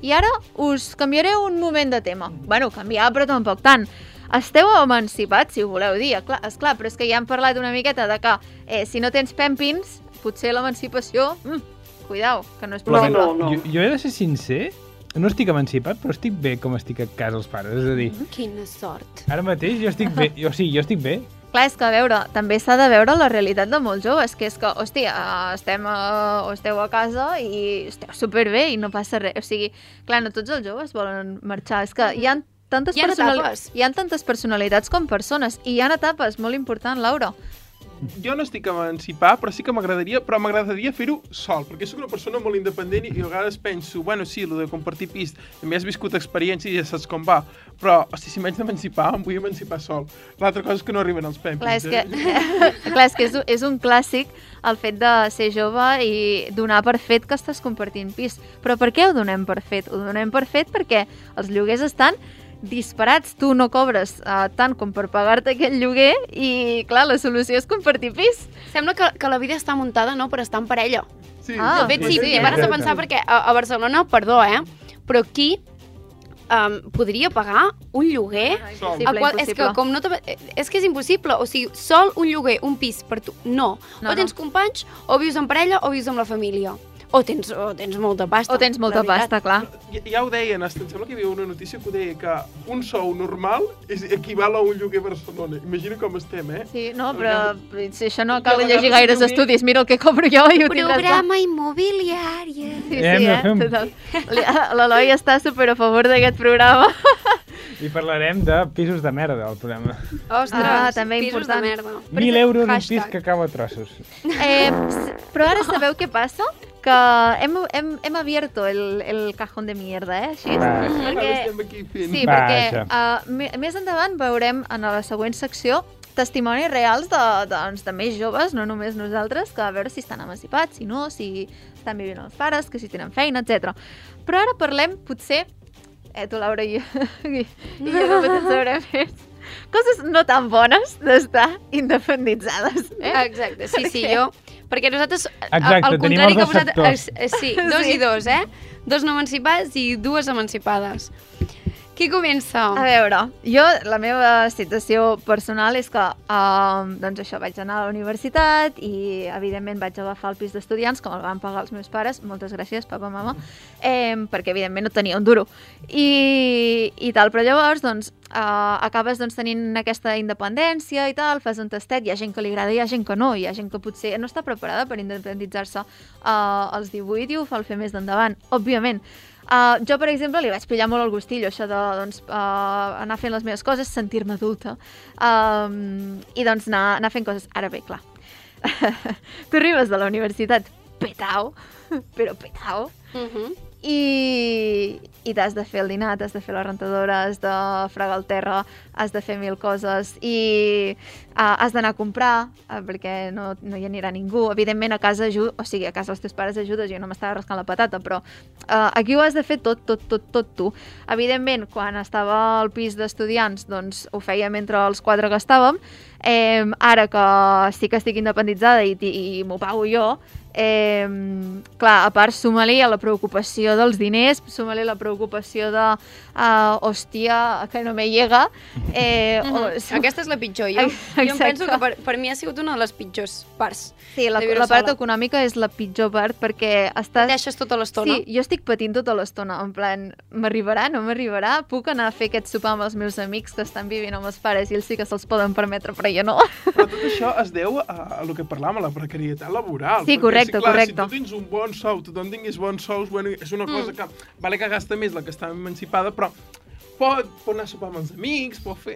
mm, I ara us canviaré un moment de tema. Bueno, canviar, però tampoc tant. Esteu emancipats, si ho voleu dir, clar, esclar, però és que ja hem parlat una miqueta de que eh, si no tens pèmpins, potser l'emancipació... Mm, cuidao, que no és Doncs No, possible. no, no. Jo, jo he de ser sincer, no estic emancipat, però estic bé com estic a casa els pares. És a dir, Quina sort. ara mateix jo estic bé, jo sí, jo estic bé. Clar, és que a veure, també s'ha de veure la realitat de molts joves, que és que, hòstia, eh, estem a, o esteu a casa i esteu superbé i no passa res. O sigui, clar, no tots els joves volen marxar. És que hi ha tantes, Hi ha personali- hi ha tantes personalitats com persones i hi ha etapes, molt important, Laura. Jo no estic emancipat, però sí que m'agradaria, però m'agradaria fer-ho sol, perquè sóc una persona molt independent i, a vegades penso, bueno, sí, el de compartir pis, també has viscut experiència i ja saps com va, però, hosti, si m'haig d'emancipar, em vull emancipar sol. L'altra cosa és que no arriben els pempis. Clar, és que, eh? clar, és, que és, és un clàssic el fet de ser jove i donar per fet que estàs compartint pis. Però per què ho donem per fet? Ho donem per fet perquè els lloguers estan disparats. Tu no cobres uh, tant com per pagar-te aquell lloguer i, clar, la solució és compartir pis. Sembla que, que la vida està muntada no per estar en parella. Sí, Ah, de fet, sí, sí, sí, eh? pares a pensar perquè a, a Barcelona, perdó, eh? Però aquí um, podria pagar un lloguer Sol. Impossible, el qual, és que com no és que és impossible, o sigui, sol un lloguer, un pis per tu, no. No, o tens companys, o vius en parella, o vius amb la família. O tens, o tens molta pasta. O tens molta pasta, clar. Ja, ja ho deien, hasta, em sembla que hi havia una notícia que ho deia, que un sou normal és equival a un lloguer a Barcelona. Imagina com estem, eh? Sí, no, però si això no cal llegir gaires lloguer- estudis. Mira el que cobro jo i ho tindràs. Programa immobiliari. Sí, sí, eh? Total. L'Eloi està super a favor d'aquest programa. I parlarem de pisos de merda, al programa. Ostres, Ah, també pisos important. de merda. 1.000 euros un pis que cau a trossos. Eh, però ara sabeu què passa? Que hem, hem, hem abierto el, el cajón de mierda, eh? Així. Va, Ara Perquè, estem aquí fent... sí, Va, perquè uh, me- més endavant veurem en la següent secció testimonis reals de, doncs, de més joves, no només nosaltres, que a veure si estan emancipats, si no, si estan vivint els pares, que si tenen feina, etc. Però ara parlem, potser, eh, tu, Laura, i, i, i jo només en sabrem més, coses no tan bones d'estar independitzades. Eh? Exacte, sí, sí, jo... Perquè nosaltres, a- Exacte, al tenim contrari els que vosaltres... eh, Sí, dos Sí. i dos, eh? Dos no emancipats i dues emancipades. Qui comença? A veure, jo, la meva situació personal és que, uh, doncs això, vaig anar a la universitat i, evidentment, vaig agafar el pis d'estudiants, com el van pagar els meus pares, moltes gràcies, papa, mama, eh, perquè, evidentment, no tenia un duro. I, i tal, però llavors, doncs, uh, acabes doncs, tenint aquesta independència i tal, fas un tastet, hi ha gent que li agrada i hi ha gent que no, hi ha gent que potser no està preparada per independitzar-se uh, als 18 i ho fa el fer més d'endavant, òbviament. Uh, jo, per exemple, li vaig pillar molt el gustillo, això de doncs, uh, anar fent les meves coses, sentir-me adulta, um, i doncs anar, anar fent coses. Ara bé, clar, tu arribes de la universitat petau, però petau, Uh -huh. I, i t'has de fer el dinar, t'has de fer la rentadora, has de fregar el terra, has de fer mil coses i uh, has d'anar a comprar uh, perquè no, no hi anirà ningú. Evidentment a casa, aju o sigui, a casa els teus pares ajudes, jo no m'estava rascant la patata, però uh, aquí ho has de fer tot, tot, tot, tot tu. Evidentment, quan estava al pis d'estudiants, doncs ho fèiem entre els quatre que estàvem, eh, ara que sí que estic independitzada i, i m'ho pago jo, eh, clar, a part suma-li a la preocupació dels diners, suma-li la preocupació de uh, hòstia, que no me llega. Eh, Uh o, -huh. Aquesta és la pitjor. Jo, jo em Exacte. penso que per, per mi ha sigut una de les pitjors parts. Sí, la, la part sola. econòmica és la pitjor part perquè estàs... Deixes tota l'estona. Sí, jo estic patint tota l'estona, en plan, m'arribarà, no m'arribarà? Puc anar a fer aquest sopar amb els meus amics que estan vivint amb els pares i ells sí que se'ls poden permetre, però jo no. Però tot això es deu a, a lo que parlàvem, a la precarietat laboral. Sí, Perquè, correcte, clar, correcte. Si tu tens un bon sou, tothom tingués bons sous, bueno, és una cosa Mm. que... Vale que gasta més la que està emancipada, però pot, pot anar a sopar amb els amics, pot fer...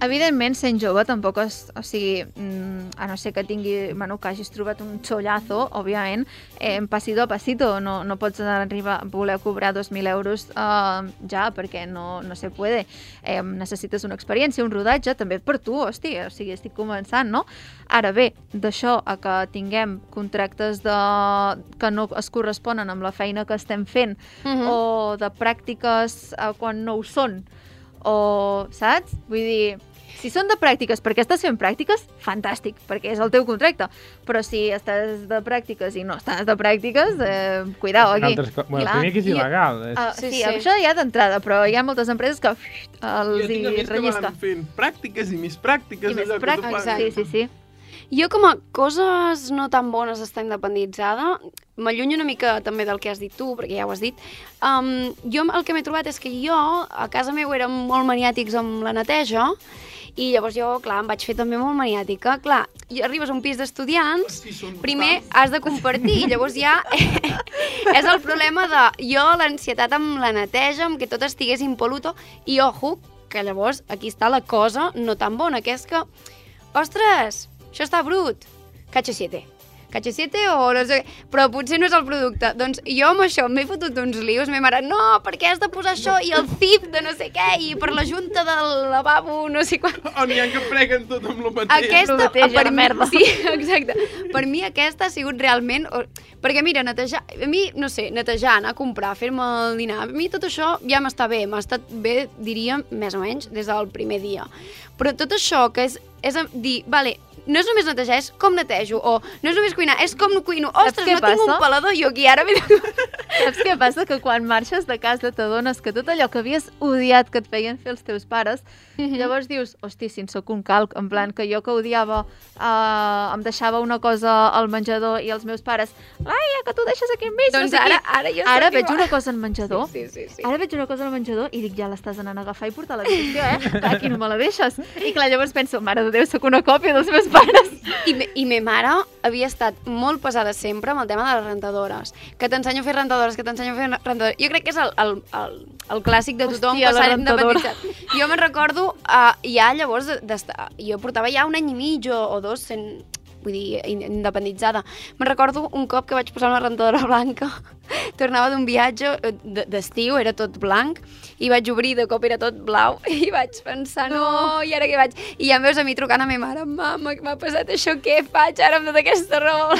Evidentment, sent jove tampoc és... O sigui, mm, a no ser que tingui... Bueno, que hagis trobat un xollazo, òbviament, eh, passito a passito. No, no pots arribar a voler cobrar 2.000 euros eh, ja, perquè no, no se puede. Eh, necessites una experiència, un rodatge, també per tu, hosti, o sigui, estic començant, no? Ara bé, d'això a que tinguem contractes de... que no es corresponen amb la feina que estem fent, Uh -huh. o de pràctiques eh, quan no ho són, o, saps? Vull dir, si són de pràctiques perquè estàs fent pràctiques, fantàstic, perquè és el teu contracte. Però si estàs de pràctiques i no estàs de pràctiques, eh, cuidao aquí. Altres co- bueno, Clar, primer que és il·legal. Uh, Sí, sí, sí. això ja d'entrada, però hi ha moltes empreses que Jo els tinc hi amics que rellisca. van fent pràctiques i més pràctiques. I més pràctiques, sí, sí, sí. Jo com a coses no tan bones d'estar independitzada, m'allunyo una mica també del que has dit tu, perquè ja ho has dit. Um, jo el que m'he trobat és que jo, a casa meu, érem molt maniàtics amb la neteja, i llavors jo, clar, em vaig fer també molt maniàtica. Clar, i arribes a un pis d'estudiants, primer has de compartir, i llavors ja és el problema de jo, l'ansietat amb la neteja, amb que tot estigués impoluto, i ojo, que llavors aquí està la cosa no tan bona, que és que, ostres, això està brut. KH7. KH7 o no sé però potser no és el producte. Doncs jo amb això m'he fotut uns lius, m'he mare, no, perquè has de posar això i el zip de no sé què i per la junta del lavabo no sé quan. O n'hi ha que preguen tot amb el mateix. Aquesta, mateix, per mi, merda. sí, exacte. Per mi aquesta ha sigut realment... Perquè mira, netejar, a mi, no sé, netejar, anar a comprar, fer-me el dinar, a mi tot això ja m'està bé, m'ha estat bé, diríem, més o menys, des del primer dia. Però tot això que és, és dir, vale, no és només netejar, és com netejo, o no és només cuinar, és com cuino. Ostres, no tinc passa? un pelador, jo aquí ara... Saps què passa? Que quan marxes de casa t'adones que tot allò que havies odiat que et feien fer els teus pares, llavors dius, hosti, si en sóc un calc, en plan que jo que odiava, eh, em deixava una cosa al menjador i els meus pares, Laia, que tu deixes aquí enmig, Doncs no sé ara, què." ara jo Ara veig una cosa al menjador, Sí, sí, sí. Ara veig una cosa al menjador i dic, ja l'estàs anant a agafar i portar a l'habitació, eh? Clar, Aquí no me la deixes. I clar, llavors penso, mare de Déu, sóc una còpia dels meus pares. I, me, I me mare havia estat molt pesada sempre amb el tema de les rentadores. Que t'ensenyo a fer rentadores, que t'ensenyo a fer rentadores. Jo crec que és el, el, el, el clàssic de tothom Hòstia, que s'ha independitzat. Jo me'n recordo, uh, ja llavors, d'estar... Jo portava ja un any i mig o, o dos sent vull dir, in- independitzada. Me'n recordo un cop que vaig posar una rentadora blanca, tornava d'un viatge eh, d'estiu, era tot blanc, i vaig obrir, de cop era tot blau, i vaig pensar, no, i ara què vaig? I ja em veus a mi trucant a ma mare, mama, que m'ha passat això, què faig ara amb tota aquesta raó?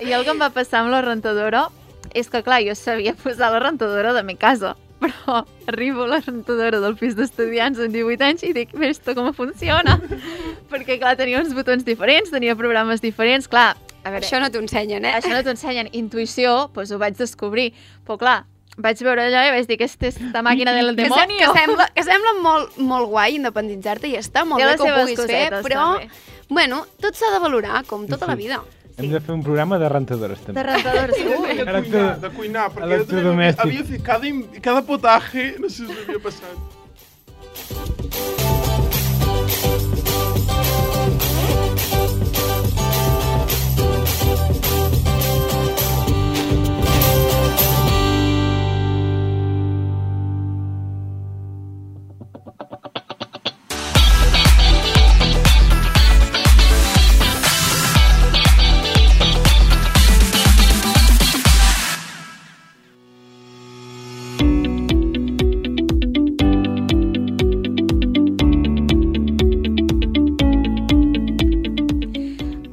I el que em va passar amb la rentadora és que, clar, jo sabia posar la rentadora de mi casa, però arribo a la rentadora del pis d'estudiants amb 18 anys i dic, esto com funciona? Perquè, clar, tenia uns botons diferents, tenia programes diferents, clar, a veure, això no t'ho ensenyen, eh? això no t'ho ensenyen. Intuïció, doncs ho vaig descobrir. Però clar, vaig veure allò i vaig dir que és esta màquina del que, se, demonio. que, sembla, que sembla molt, molt guai independitzar-te i està molt Té bé que ho puguis fer, però, també. bueno, tot s'ha de valorar, com tota la vida. Hem de fer un programa de rentadores, també. De rentadores, De, segur. de, Electro- cuinar, de cuinar, perquè jo electrodomèstic. havia fet cada, cada potaje, no sé si us havia passat.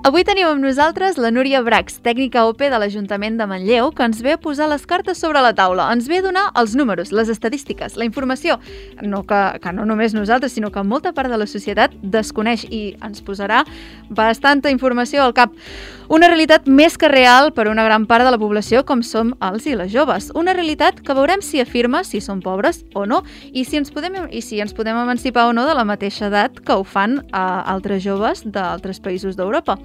Avui tenim amb nosaltres la Núria Brax, tècnica OP de l'Ajuntament de Manlleu, que ens ve a posar les cartes sobre la taula. Ens ve a donar els números, les estadístiques, la informació, no que, que no només nosaltres, sinó que molta part de la societat desconeix i ens posarà bastanta informació al cap. Una realitat més que real per a una gran part de la població com som els i les joves. Una realitat que veurem si afirma si som pobres o no i si ens podem, i si ens podem emancipar o no de la mateixa edat que ho fan a altres joves d'altres països d'Europa.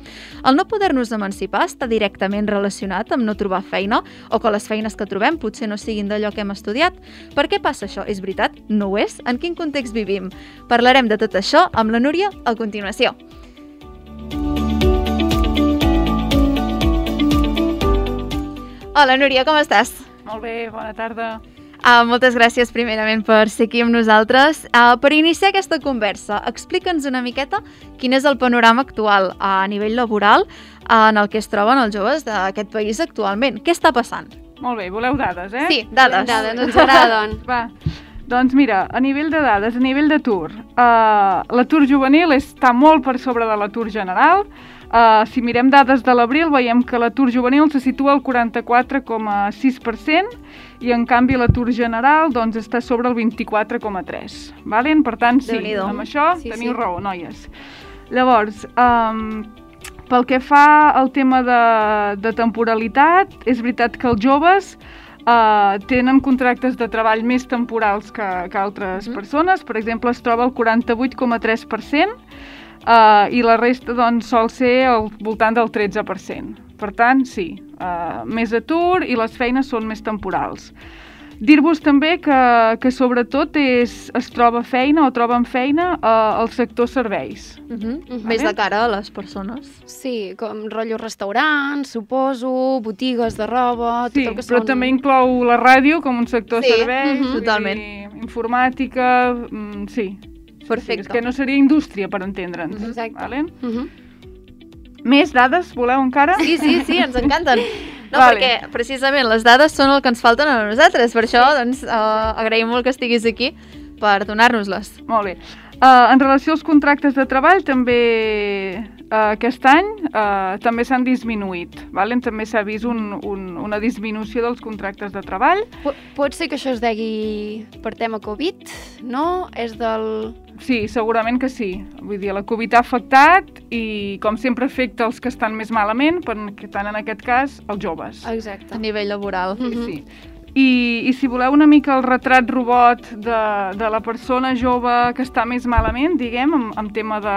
El no poder-nos emancipar està directament relacionat amb no trobar feina o que les feines que trobem potser no siguin d'allò que hem estudiat. Per què passa això? És veritat? No ho és? En quin context vivim? Parlarem de tot això amb la Núria a continuació. Hola, Núria, com estàs? Molt bé, bona tarda. Uh, moltes gràcies primerament per ser aquí amb nosaltres. Uh, per iniciar aquesta conversa, explica'ns una miqueta quin és el panorama actual a nivell laboral uh, en el que es troben els joves d'aquest país actualment. Què està passant? Molt bé, voleu dades, eh? Sí, dades. Dades, ens agraden. Va, doncs mira, a nivell de dades, a nivell d'atur, uh, l'atur juvenil està molt per sobre de l'atur general. Uh, si mirem dades de l'abril, veiem que l'atur juvenil se situa al 44,6% i en canvi l'atur general doncs, està sobre el 24,3%. Valen? Per tant, sí, amb això Sí, teniu sí. raó, noies. Llavors, um, pel que fa al tema de, de temporalitat, és veritat que els joves uh, tenen contractes de treball més temporals que, que altres Mhm. persones. Per exemple, es troba el 48,3%, uh, i la resta doncs, sol ser al voltant del 13%. Per tant, sí, uh, més atur i les feines són més temporals. Dir-vos també que, que sobretot és, es troba feina o troben feina uh, al sector serveis. Uh -huh. Mhm. Més de cara a les persones. Sí, com rotllo restaurants, suposo, botigues de roba, tot Sí, el que però són... també inclou la ràdio com un sector Sí, serveis, mhm, vull totalment. informàtica, mm, sí. Sí, Perfecte. és que no seria indústria, per entendre'ns. Exacte. Vale? Mhm. Més dades, voleu encara? Sí, sí, sí, ens encanten. No, Vale. perquè precisament les dades són el que ens falten a nosaltres, per això doncs, uh, agraïm molt que estiguis aquí per donar-nos-les. Molt bé. Uh, en relació als contractes de treball, també uh, aquest any uh, també s'han disminuït. Vale? També s'ha vist un, un, una disminució dels contractes de treball. Po- Pot ser que això es degui per tema Covid, no? És del... Sí, segurament que sí. Vull dir, la Covid ha afectat i, com sempre, afecta els que estan més malament, per, que tant en aquest cas, els joves. Exacte. A nivell laboral. Mhm. Sí. I, I si voleu una mica el retrat robot de, de la persona jove que està més malament, diguem, en, en tema de,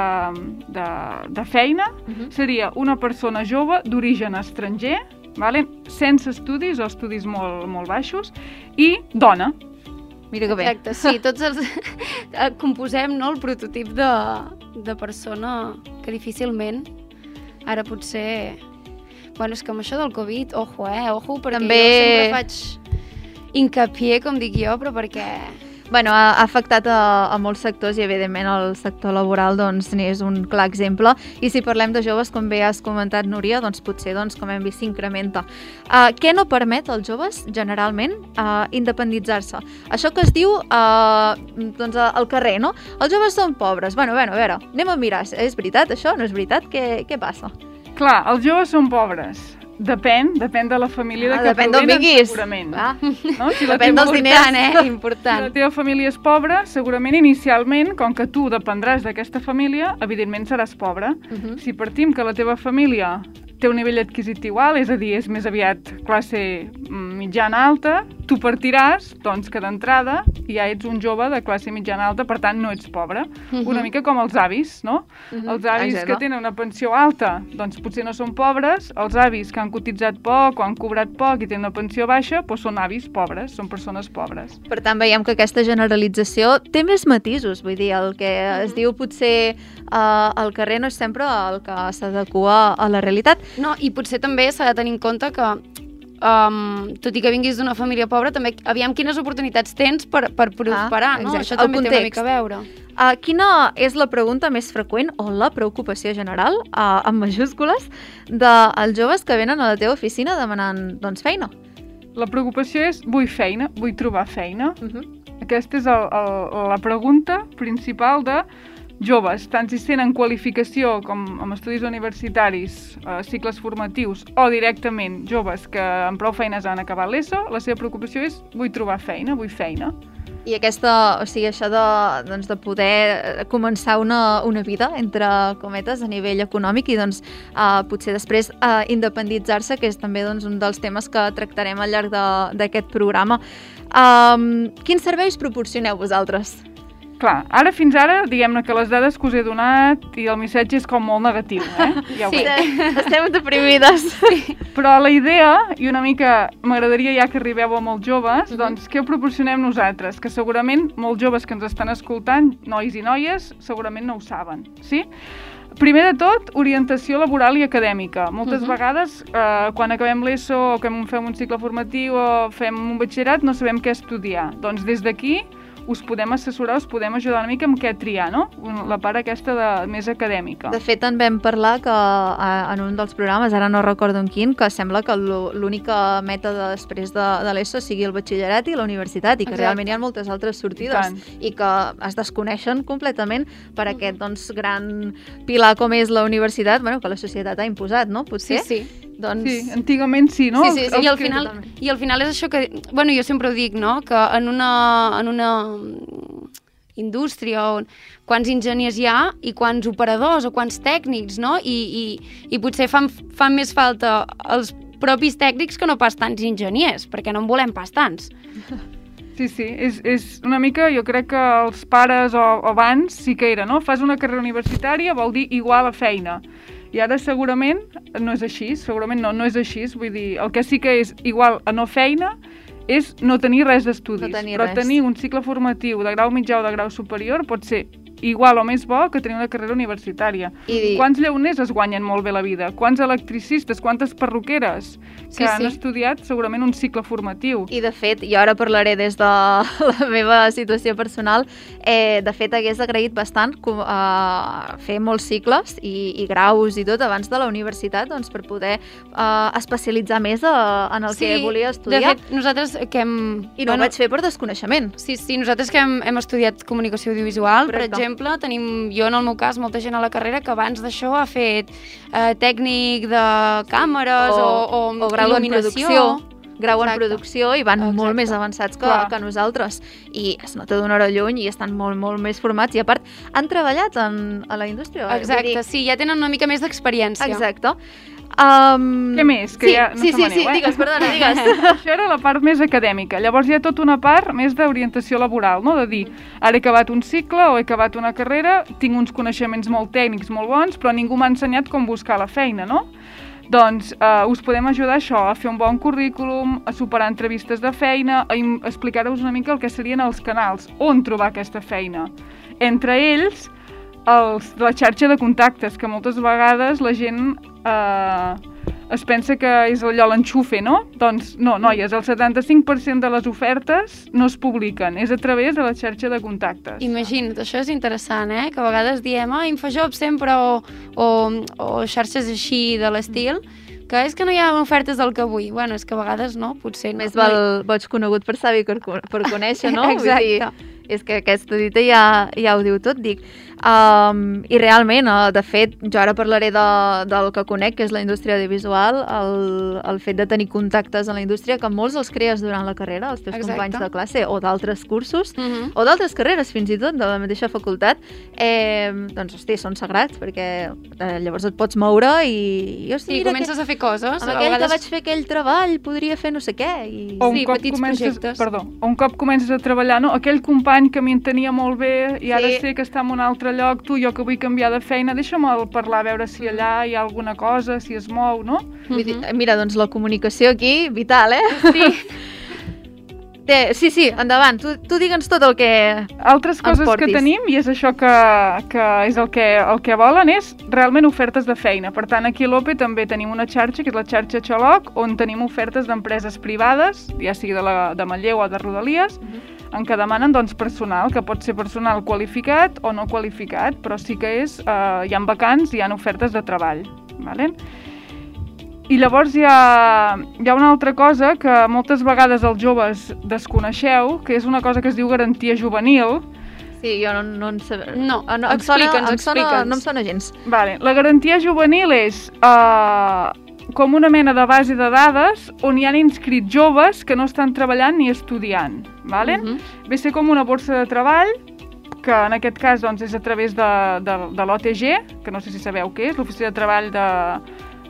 de, de feina, Mhm. seria una persona jove d'origen estranger, vale? sense estudis o estudis molt, molt baixos, i dona. Mira que bé. Exacte, sí, tots els... eh, composem no, el prototip de, de persona que difícilment ara potser... Bueno, és que amb això del Covid, ojo, eh, ojo, perquè També- jo sempre faig hincapié, com dic jo, però perquè... Bueno, ha, afectat a, a molts sectors i, evidentment, el sector laboral doncs, un clar exemple. I si parlem de joves, com bé has comentat, Núria, doncs potser, doncs, com hem vist, s'incrementa. Uh, què no permet als joves, generalment, uh, independitzar-se? Això que es diu uh, doncs, al carrer, no? Els joves són pobres. Bueno, bueno, a veure, anem a mirar. És veritat això? No és veritat? Què, què passa? Clar, els joves són pobres. Depèn, depèn de la família Ah, de què depèn provenen, vinguis. segurament. Ah, No? Si depèn dels diners. Important, eh? Si la Important. teva família és pobra, segurament inicialment, com que tu dependràs d'aquesta família, evidentment seràs pobre. Uh -huh. Si partim que la teva família té un nivell adquisitiu alt, és a dir, és més aviat classe mm, mitjana-alta, tu partiràs, doncs, que d'entrada ja ets un jove de classe mitjana-alta, per tant, no ets pobre. Mhm. Una mica com els avis, no? Mhm, Els avis exacte. que tenen una pensió alta, doncs potser no són pobres, els avis que han cotitzat poc o han cobrat poc i tenen una pensió baixa, doncs són avis pobres, són persones pobres. Per tant, veiem que aquesta generalització té més matisos, vull dir, el que es diu potser uh, al carrer no és sempre el que s'adequa a la realitat. No, i potser també s'ha de tenir en compte que um, tot i que vinguis d'una família pobra, també aviam quines oportunitats tens per, per prosperar, no? exacte. Això també té una mica a veure. Uh, quina és la pregunta més freqüent o la preocupació general, uh, amb majúscules, dels joves que venen a la teva oficina demanant doncs, feina? La preocupació és, vull feina, vull trobar feina. Uh -huh. Aquesta és el, el, la pregunta principal de joves, tant si tenen qualificació com amb estudis universitaris, eh, cicles formatius, o directament joves que amb prou feines han acabat l'ESO, la seva preocupació és vull trobar feina, vull feina. I aquesta, o sigui, això de, doncs, de poder eh, començar una, una vida, entre cometes, a nivell econòmic i doncs, uh, potser després uh, independitzar-se, que és també doncs, un dels temes que tractarem al llarg d'aquest programa. Um, quins serveis proporcioneu vosaltres? Clar, ara fins ara, diguem-ne que les dades que us he donat i el missatge és com molt negatiu, eh? Ja Sí, estem deprimides. Però la idea, i una mica m'agradaria ja que arribeu a molts joves, Mhm. doncs què proporcionem nosaltres? Que segurament molts joves que ens estan escoltant, nois i noies, segurament no ho saben, sí? Primer de tot, orientació laboral i acadèmica. Moltes Mhm. vegades, eh, quan acabem l'ESO o que fem un cicle formatiu o fem un batxillerat, no sabem què estudiar. Doncs des d'aquí us podem assessorar, us podem ajudar una mica amb què triar, no? La part aquesta de, més acadèmica. De fet, en vam parlar que en un dels programes, ara no recordo en quin, que sembla que l'ú- l'única meta de, després de, de l'ESO sigui el batxillerat i la universitat i que Exacte. realment hi ha moltes altres sortides I i que es desconeixen completament per aquest doncs, gran pilar com és la universitat, bueno, que la societat ha imposat, no? Sí, Potser? sí. Doncs... Sí, antigament sí, no? Sí, sí, sí, I al, final. I al final és això que... Bueno, jo sempre ho dic, no? Que en una, en una indústria on quants enginyers hi ha i quants operadors o quants tècnics, no? I, i, i potser fan, fan més falta els propis tècnics que no pas tants enginyers, perquè no en volem pas tants. Sí, sí, és, és una mica, jo crec que els pares o, o abans sí que era, no? Fas una carrera universitària vol dir igual a feina. I ara segurament no és així, segurament no, no és així, vull dir, el que sí que és igual a no feina és no tenir res d'estudis, No tenir però res. tenir un cicle formatiu de grau mitjà o de grau superior pot ser igual o més bo que tenir una carrera universitària. I- Quants lleoners es guanyen molt bé la vida? Quants electricistes? Quantes perruqueres? Sí, Que han sí. estudiat segurament un cicle formatiu. I de fet, jo ara parlaré des de la meva situació personal, eh, de fet hagués agraït bastant com, eh, fer molts cicles i, i graus i tot abans de la universitat doncs, per poder eh, especialitzar més a, en el que volia estudiar. De fet, nosaltres que hem... I no ho vaig fer per desconeixement. Sí, sí, nosaltres que hem, hem estudiat comunicació audiovisual, Correcte. per exemple, tenim, jo en el meu cas, molta gent a la carrera que abans d'això ha fet eh, tècnic de càmeres o, o, o grau en producció grau en Exacte. producció i van Exacte. molt més avançats que, Clar. que nosaltres i es nota d'una hora lluny i estan molt, molt més formats i a part han treballat en, a la indústria. vull Exacte, dir- sí, ja tenen una mica més d'experiència. Exacte. Um, Què més? Que sí, ja no sí, sí, sí, eh? digues, perdona, digues. Això era la part més acadèmica. Llavors hi ha tota una part més d'orientació laboral, no? de dir, ara he acabat un cicle o he acabat una carrera, tinc uns coneixements molt tècnics, molt bons, però ningú m'ha ensenyat com buscar la feina, no? Doncs eh, us podem ajudar a això, a fer un bon currículum, a superar entrevistes de feina, a explicar-vos una mica el que serien els canals, on trobar aquesta feina. Entre ells, els, la xarxa de contactes, que moltes vegades la gent eh, es pensa que és allò l'enxufe, no? Doncs no, noies, el 75% de les ofertes no es publiquen, és a través de la xarxa de contactes. Imagina't, això és interessant, eh? Que a vegades diem, ah, Infojobs sempre, o, o, o xarxes així de l'estil, que és que no hi ha ofertes del que vull. Bueno, és que a vegades no, potser no. Més val boig conegut per que per per conèixer, no? Vull Exacte. dir, és que aquesta dita ja, ja ho diu tot, dic. Um, I realment, uh, de fet, jo ara parlaré de, del que conec, que és la indústria audiovisual, el, el fet de tenir contactes en la indústria, que molts els crees durant la carrera, els teus Exacte. companys de classe, o d'altres cursos, Uh -huh. o d'altres carreres, fins i tot, de la mateixa facultat, eh, doncs, hosti, són sagrats, perquè eh, llavors et pots moure i... i hosti, mira comences que, a fer coses. amb a aquell vegades... que vaig fer aquell treball podria fer no sé què. I... O un, Sí, cop petits comences, projectes. perdó, o un cop comences a treballar, no? aquell company que m'entenia molt bé i ara Sí. sé que està en un altre lloc, tu, jo que vull canviar de feina, deixa'm parlar, a veure si allà hi ha alguna cosa, si es mou, no? Vull dir, mira, doncs la comunicació aquí, vital, eh? Sí. Té, sí, sí, endavant, tu, tu digue'ns tot el que... Altres coses que tenim, i és això que, que és el que, el que volen, és realment ofertes de feina. Per tant, aquí a l'OPE també tenim una xarxa, que és la xarxa Xaloc, on tenim ofertes d'empreses privades, ja sigui de, la, de Manlleu o de Rodalies, en què demanen doncs, personal, que pot ser personal qualificat o no qualificat, però sí que és, eh, hi ha vacants i hi ha ofertes de treball. Vale? I llavors hi ha, hi ha una altra cosa que moltes vegades els joves desconeixeu, que és una cosa que es diu garantia juvenil. Sí, jo no, no en sé... No, Ah, no explica'ns, explica'ns. no em sona gens. Vale. La garantia juvenil és uh, com una mena de base de dades on hi han inscrits joves que no estan treballant ni estudiant. Vale? Mhm. Ve a ser com una borsa de treball que en aquest cas doncs, és a través de, de, de l'OTG, que no sé si sabeu què és, l'Oficina de Treball de,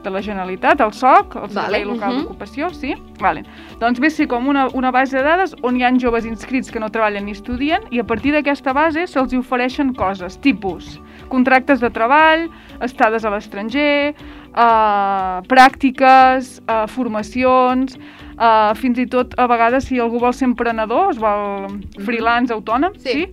de la Generalitat, el SOC, el Servei Vale, Local mhm. d'Ocupació, sí? Vale. Doncs ve ser com una, una base de dades on hi ha joves inscrits que no treballen ni estudien i a partir d'aquesta base se'ls ofereixen coses, tipus contractes de treball, estades a l'estranger, eh, pràctiques, eh, formacions, eh, fins i tot a vegades si algú vol ser emprenedor, es vol freelance autònom, Sí. sí?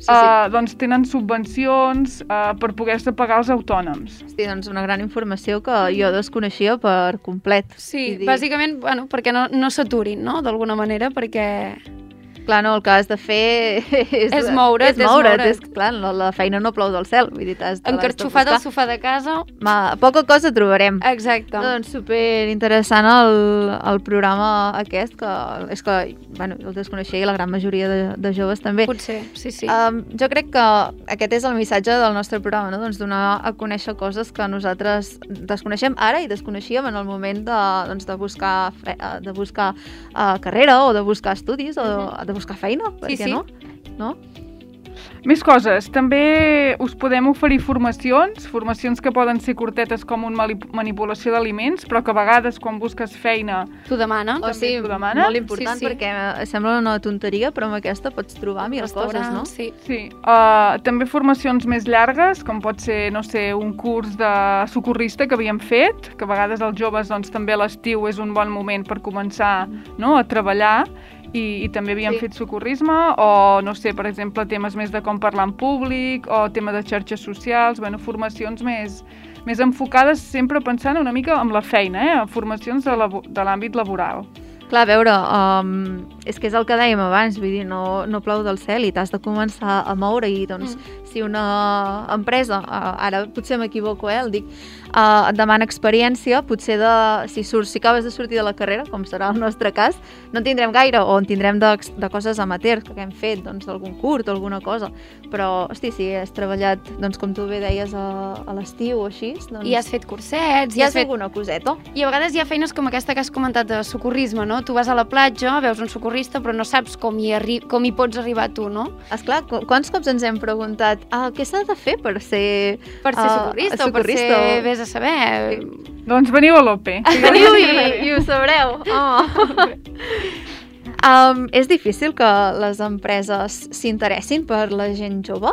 Sí, sí. Eh, doncs tenen subvencions eh, per poder-se pagar els autònoms. Hosti, doncs una gran informació que jo desconeixia per complet. Sí, dir, bàsicament, bueno, perquè no, no s'aturin, no?, d'alguna manera, perquè... Clar, no, el que has de fer és... És moure't, és és moure't. És, clar, la, la feina no plou del cel. Vull dir, de Encarxofat al sofà de casa... Ma, poca cosa trobarem. Exacte. Doncs super interessant el, el programa aquest, que és que, bueno, el desconeixia i la gran majoria de, de joves també. Potser, sí, sí. Um, jo crec que aquest és el missatge del nostre programa, no? doncs donar a conèixer coses que nosaltres desconeixem ara i desconeixíem en el moment de, doncs, de buscar, de buscar uh, carrera o de buscar estudis o de, de buscar feina, per Sí, què sí. no? no? Més coses. També us podem oferir formacions, formacions que poden ser curtetes com un mali- manipulació d'aliments, però que a vegades quan busques feina T'ho demana. O sigui, t'ho demana? molt important Sí, sí. perquè sembla una tonteria, però amb aquesta pots trobar mil coses, no? Sí. Sí, uh, també formacions més llargues, com pot ser, no sé, un curs de socorrista que havíem fet, que a vegades els joves doncs, també a l'estiu és un bon moment per començar no, a treballar i, i també havíem Sí. fet socorrisme, o, no sé, per exemple, temes més de com parlar en públic, o tema de xarxes socials, bueno, formacions més, més enfocades sempre pensant una mica en la feina, eh? formacions de labo- de l'àmbit laboral. Clar, a veure, um, és que és el que dèiem abans, vull dir, no, no plou del cel i t'has de començar a moure i doncs mm. Si una empresa, uh, ara potser m'equivoco, eh, el dic, uh, et demana experiència, potser de, si, surts, si acabes de sortir de la carrera, com serà el nostre cas, no en tindrem gaire o en tindrem de, de coses amateurs que hem fet, doncs algun curt o alguna cosa, però, hosti, si has treballat, doncs com tu bé deies, a, a l'estiu o així, doncs... I has fet cursets, I has has fet... alguna coseta. I a vegades hi ha feines com aquesta que has comentat de socorrisme, no? Tu vas a la platja, veus un socorrista, però no saps com hi, arri com hi pots arribar tu, no? Esclar, qu- quants cops ens hem preguntat ah, què s'ha de fer per ser... Per ser ah, socorrista, o per socorrista ser... o- Vés a saber... Doncs veniu a l'OPE. Veniu i, i ho sabreu. Oh. um, és difícil que les empreses s'interessin per la gent jove?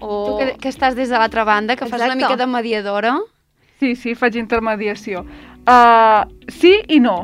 O... Tu que, que estàs des de l'altra banda, que fas una Exacte. mica de mediadora... Sí, sí, faig intermediació. Uh, sí i no.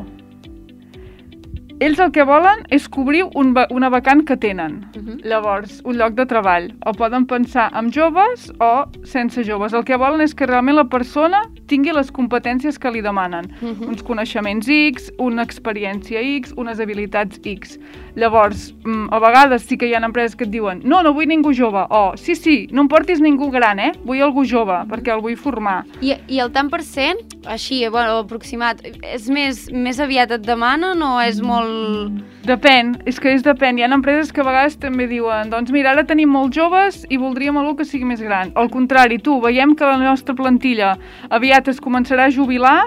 Ells el que volen és cobrir un una vacant que tenen. Uh -huh. Llavors, un lloc de treball. O poden pensar amb joves o sense joves. El que volen és que realment la persona tingui les competències que li demanen. Uh -huh. Uns coneixements X, una experiència X, unes habilitats X. Llavors, mm, a vegades sí que hi ha empreses que et diuen no, no vull ningú jove, o sí, sí, no em portis ningú gran, eh? Vull algú jove, perquè el vull formar. I, I el tant per cent, així, bueno, aproximat, és més, més aviat et demanen o és molt... Depèn, és que és depèn. Hi ha empreses que a vegades també diuen doncs mira, ara tenim molts joves i voldríem algú que sigui més gran. Al contrari, tu, veiem que la nostra plantilla aviat es començarà a jubilar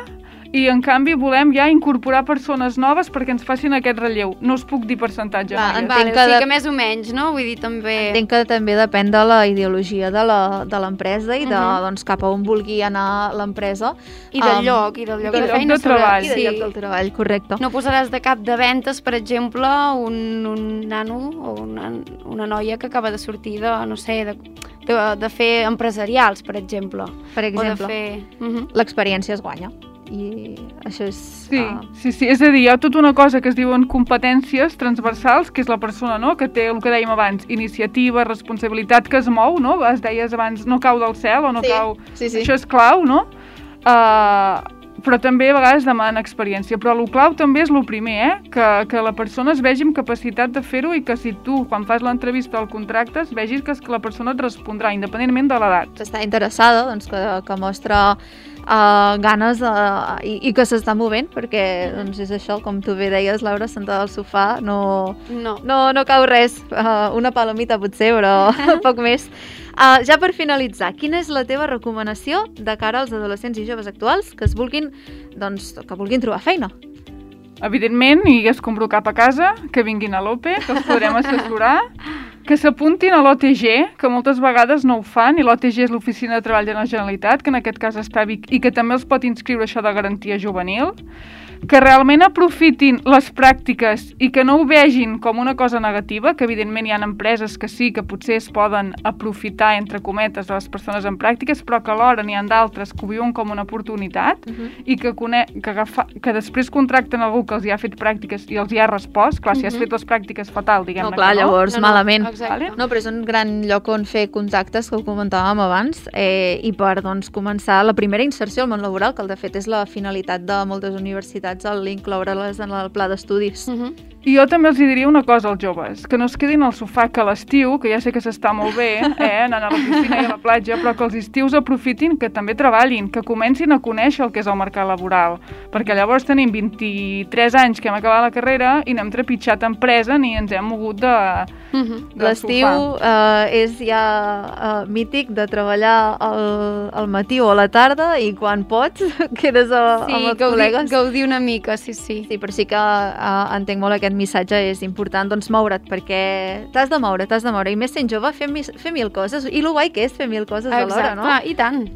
i en canvi volem ja incorporar persones noves perquè ens facin aquest relleu. No us puc dir percentatge. Maria. entenc Vale, que o sigui de- que més o menys, no? Vull dir, també... Entenc que també depèn de la ideologia de la- de l'empresa i de, Mhm. doncs, cap a on vulgui anar l'empresa. I del Um, lloc, i del lloc del de lloc feina. de treball. I de Sí. lloc del treball, correcte. No posaràs de cap de ventes, per exemple, un, un nano o una, una noia que acaba de sortir de, no sé, de, de, de fer empresarials, per exemple. Per O exemple, de fer... Uh -huh. l'experiència es guanya. I això és... Sí, ah, sí, sí, és a dir, hi ha tota una cosa que es diuen competències transversals, que és la persona no? que té el que dèiem abans, iniciativa, responsabilitat, que es mou, no? Es deies abans, no cau del cel o no Sí, cau... sí, sí. Això és clau, no? Uh, però també a vegades demana experiència. Però el clau també és el primer, eh? Que, que la persona es vegi amb capacitat de fer-ho i que si tu, quan fas l'entrevista al contracte, es vegis que, que la persona et respondrà, independentment de l'edat. està interessada, doncs, que, que mostra uh, ganes uh, i, i que s'està movent, perquè doncs, és això, com tu bé deies, Laura, sentada al sofà, no, No. no, no cau res. Uh, una palomita potser, però poc més. Uh, ja per finalitzar, quina és la teva recomanació de cara als adolescents i joves actuals que es vulguin, doncs, que vulguin trobar feina? Evidentment, i es compro cap a casa, que vinguin a l'OPE, que els podrem assessorar, que s'apuntin a l'OTG, que moltes vegades no ho fan, i l'OTG és l'Oficina de Treball de la Generalitat, que en aquest cas està a Vic, i que també els pot inscriure això de garantia juvenil, que realment aprofitin les pràctiques i que no ho vegin com una cosa negativa, que evidentment hi ha empreses que sí, que potser es poden aprofitar, entre cometes, de les persones en pràctiques, però que alhora n'hi ha d'altres que ho viuen com una oportunitat Uh -huh. i que, que, agafa que després contracten algú que els hi ha fet pràctiques i els hi ha respost. Clar, si has Mhm. fet les pràctiques fatal, diguem-ne No, clar, que no. llavors, No, no, malament. Vale. No, però és un gran lloc on fer contactes, que ho comentàvem abans, eh, i per doncs, començar la primera inserció al món laboral, que de fet és la finalitat de moltes universitats al incloure-les en el pla d'estudis. Uh -huh. I jo també els diria una cosa als joves, que no es quedin al sofà que a l'estiu, que ja sé que s'està molt bé, eh, anant a la piscina i a la platja, però que els estius aprofitin que també treballin, que comencin a conèixer el que és el mercat laboral, perquè llavors tenim 23 anys que hem acabat la carrera i no hem trepitjat empresa ni ens hem mogut de, Uh -huh. del L'estiu eh, és ja eh, mític de treballar al, al matí o a la tarda i quan pots quedes a, Sí, amb els gaudir, col·legues. gaudir una mica, sí, sí. Sí, però sí que uh, entenc molt aquest missatge, és important doncs moure't, perquè t'has de moure, t'has de moure, i més sent jove, fer, fer mil coses, i lo guai que és fer mil coses alhora, no? Ah, i tant.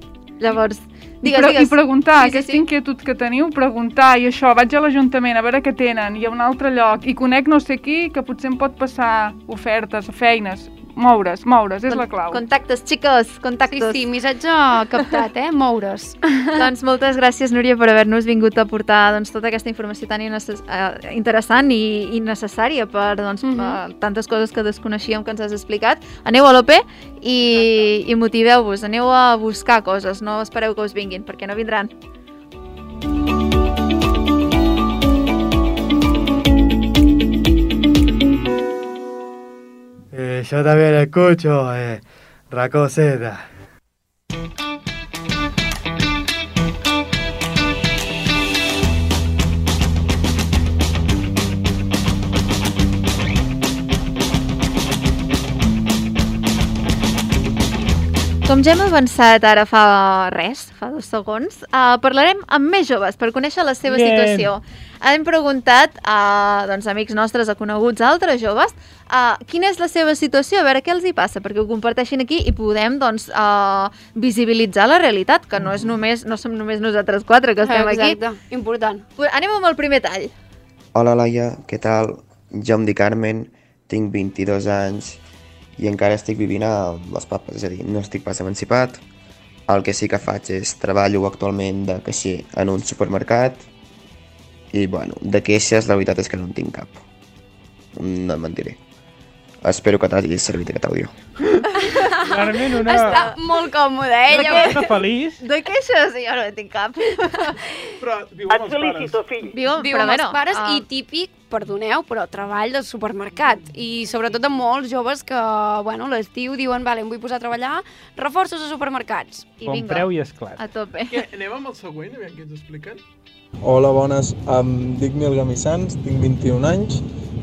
Llavors, digues, pre digues. I preguntar, Sí, sí, sí, aquesta sí. inquietud que teniu, preguntar, i això, vaig a l'Ajuntament a veure què tenen, i a un altre lloc, i conec no sé qui que potser em pot passar ofertes, feines. Moure's, moure's, és la clau. Contactes, xiques, Sí, contactes. sí, missatge captat, eh? Moure's. doncs moltes gràcies, Núria, per haver-nos vingut a portar doncs, tota aquesta informació tan eh, interessant i, i necessària per doncs, Mhm. eh, tantes coses que desconeixíem que ens has explicat. Aneu a l'OP i, i motiveu-vos, aneu a buscar coses, no espereu que us vinguin, perquè no vindran. Eh, yo también escucho eh, Racoseta. Com ja hem avançat ara fa res, fa dos segons, uh, parlarem amb més joves per conèixer la seva Bien. situació. Hem preguntat a doncs, amics nostres, a coneguts altres joves, uh, quina és la seva situació, a veure què els hi passa, perquè ho comparteixin aquí i podem doncs, uh, visibilitzar la realitat, que no és només no som només nosaltres quatre que estem aquí. Exacte, important. Anem amb el primer tall. Hola Laia, què tal? Jo em dic Carmen, tinc 22 anys i encara estic vivint a les papes, és a dir, no estic pas emancipat. El que sí que faig és treballo actualment de caixer en un supermercat i, bueno, de queixes la veritat és que no en tinc cap. No et mentiré. Espero que t'hagi servit aquest àudio. Carmen, una... Està molt còmode, eh? Una Llavors... cosa feliç. De queixes? Jo no en tinc cap. Però viu amb els pares. fill. Viu, Viu però amb els pares ah. i típic, perdoneu, però treball de supermercat. I sobretot amb molts joves que, bueno, l'estiu diuen, vale, em vull posar a treballar, reforços a supermercats. I vinga, Compreu i esclat. a tope. Què, anem amb el següent, aviam què ens expliquen. Hola, bones. Em dic Nil Gamissans, tinc 21 anys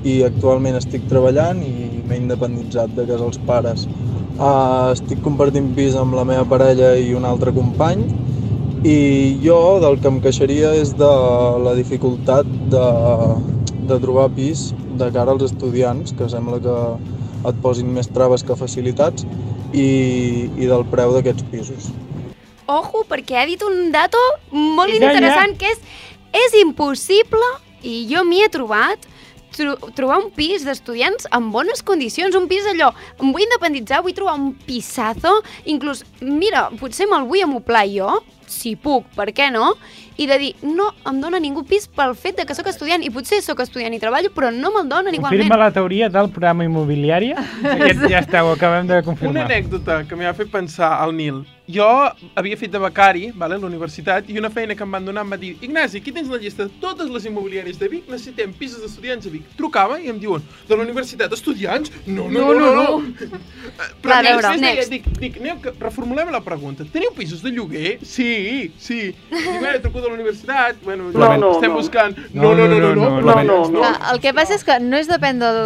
i actualment estic treballant i m'he independitzat de casa els pares. Uh, estic compartint pis amb la meva parella i un altre company i jo del que em queixaria és de la dificultat de, de trobar pis de cara als estudiants, que sembla que et posin més traves que facilitats, i, i del preu d'aquests pisos. Ojo, perquè ha dit un dato molt Ja, ja. interessant, que és, és impossible, i jo m'hi he trobat, tro trobar un pis d'estudiants en bones condicions, un pis allò, em vull independitzar, vull trobar un pisazo, inclús, mira, potser me'l vull amoplar jo, si puc, per què no? I de dir, no em dona ningú pis pel fet de que sóc estudiant, i potser sóc estudiant i treballo, però no me'l donen igualment. Confirma la teoria del programa immobiliari. Aquest ja està, ho acabem de Una confirmar. anècdota que m'ha fet pensar al Nil. Jo havia fet de becari vale, a la universitat i una feina que em van donar em va dir Ignasi, aquí tens la llista de totes les immobiliàries de Vic, necessitem pisos d'estudiants a Vic. Trucava i em diuen, de la universitat, estudiants? No, no, no, no. no. Però Va, a veure, next. dic, dic, aneu, que reformulem la pregunta. Teniu pisos de lloguer? Sí, Sí, sí. Dic, bueno, truco de la universitat, bueno, no, no, estem no. buscant... No, no, no, no, no. no, no, no, no. Ah, el que passa és que no és depèn del,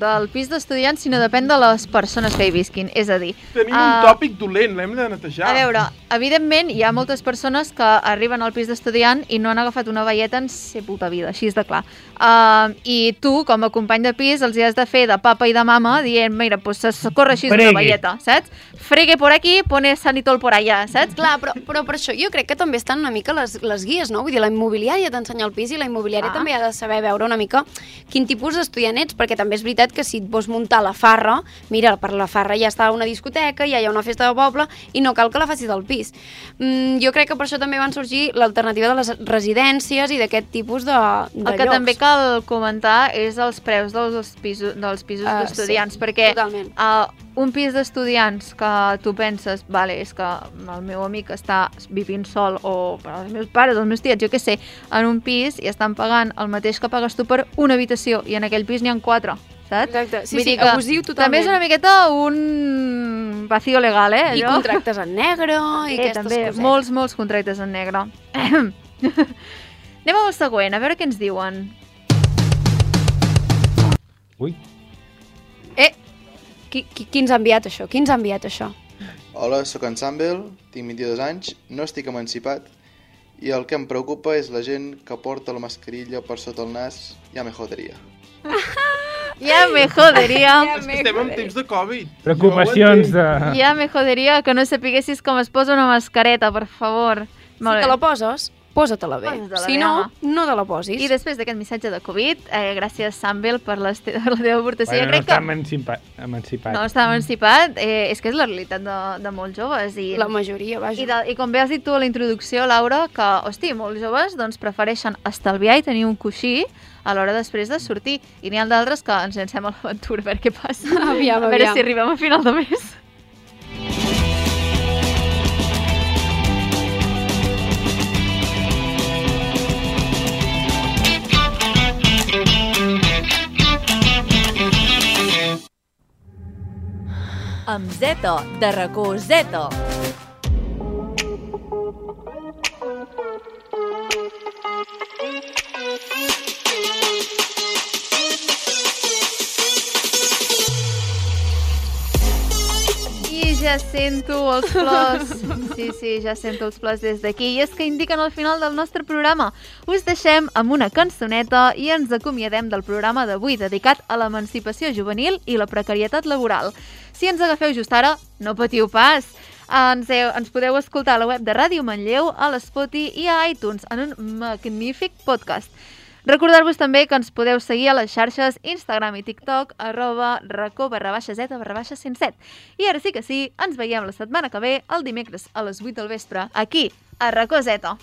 del pis d'estudiants, sinó depèn de les persones que hi visquin. És a dir... Tenim uh, un ah, tòpic dolent, l'hem de netejar. A veure, evidentment hi ha moltes persones que arriben al pis d'estudiant i no han agafat una velleta en ser puta vida, així és de clar. Uh, I tu, com a company de pis, els hi has de fer de papa i de mama dient, mira, pues se corre així una velleta, saps? Fregue por aquí, pone sanitol por allà, saps? Clar, però, però per això jo crec que també estan una mica les, les guies, no? Vull dir, la immobiliària t'ensenya el pis i la immobiliària Ah. també ha de saber veure una mica quin tipus d'estudiant ets, perquè també és veritat que si et vols muntar la farra, mira, per la farra ja està una discoteca, ja hi ha una festa de poble i no cal que la facis al pis. Mm, jo crec que per això també van sorgir l'alternativa de les residències i d'aquest tipus de, de El que llocs. també cal comentar és els preus dels pisos, dels pisos Ah, d'estudiants, sí, perquè totalment. uh, un pis d'estudiants que tu penses, vale, és que el meu amic està vivint sol o per els meus pares, els meus tiets, jo què sé, en un pis i estan pagant el mateix que pagues tu per una habitació i en aquell pis n'hi ha quatre, saps? Exacte, sí, Vull sí, dir que abusiu totalment. També és una miqueta un vacío legal, eh? I allò? contractes en negre i eh, aquestes també, cosetes. molts, molts contractes en negre. Anem al següent, a veure què ens diuen. Ui, Eh, qui, qui, qui ens ha enviat això? Qui ens ha enviat això? Hola, sóc en Sambel, tinc 22 anys, no estic emancipat i el que em preocupa és la gent que porta la mascarilla per sota el nas, ja me joderia. Ja me joderia. Estem en temps de Covid. preocupacions de... Ja me joderia que no sapiguessis com es posa una mascareta, per favor. Sí que la poses? Posa-te-la bé. Posa-te-la si bé, no, home. no te la posis. I després d'aquest missatge de Covid, eh, gràcies, Sambel, per les te la teva aportació. Bueno, Jo no crec està que emancipa emancipat. no està emancipat, eh, és que és la realitat de, de molts joves. I, La majoria, vaja. I, de, I com bé has dit tu a la introducció, Laura, que, hosti, molts joves doncs, prefereixen estalviar i tenir un coixí a l'hora després de sortir. I n'hi ha d'altres que ens llancem a l'aventura a veure què passa. Aviam, a veure aviam. si arribem a final de mes. Amb Zeta, de racó Zeta. Ja sento els plors. Sí, sí, ja sento els plors des d'aquí. I és que indiquen el final del nostre programa. Us deixem amb una cançoneta i ens acomiadem del programa d'avui dedicat a l'emancipació juvenil i la precarietat laboral. Si ens agafeu just ara, no patiu pas. Ens, heu, ens podeu escoltar a la web de Ràdio Manlleu, a l'Spoti i a iTunes en un magnífic podcast. Recordar-vos també que ens podeu seguir a les xarxes Instagram i TikTok arroba racó barra baixa zeta barra baixa 107. I ara sí que sí, ens veiem la setmana que ve, el dimecres a les 8 del vespre, aquí, a Racó Zeta.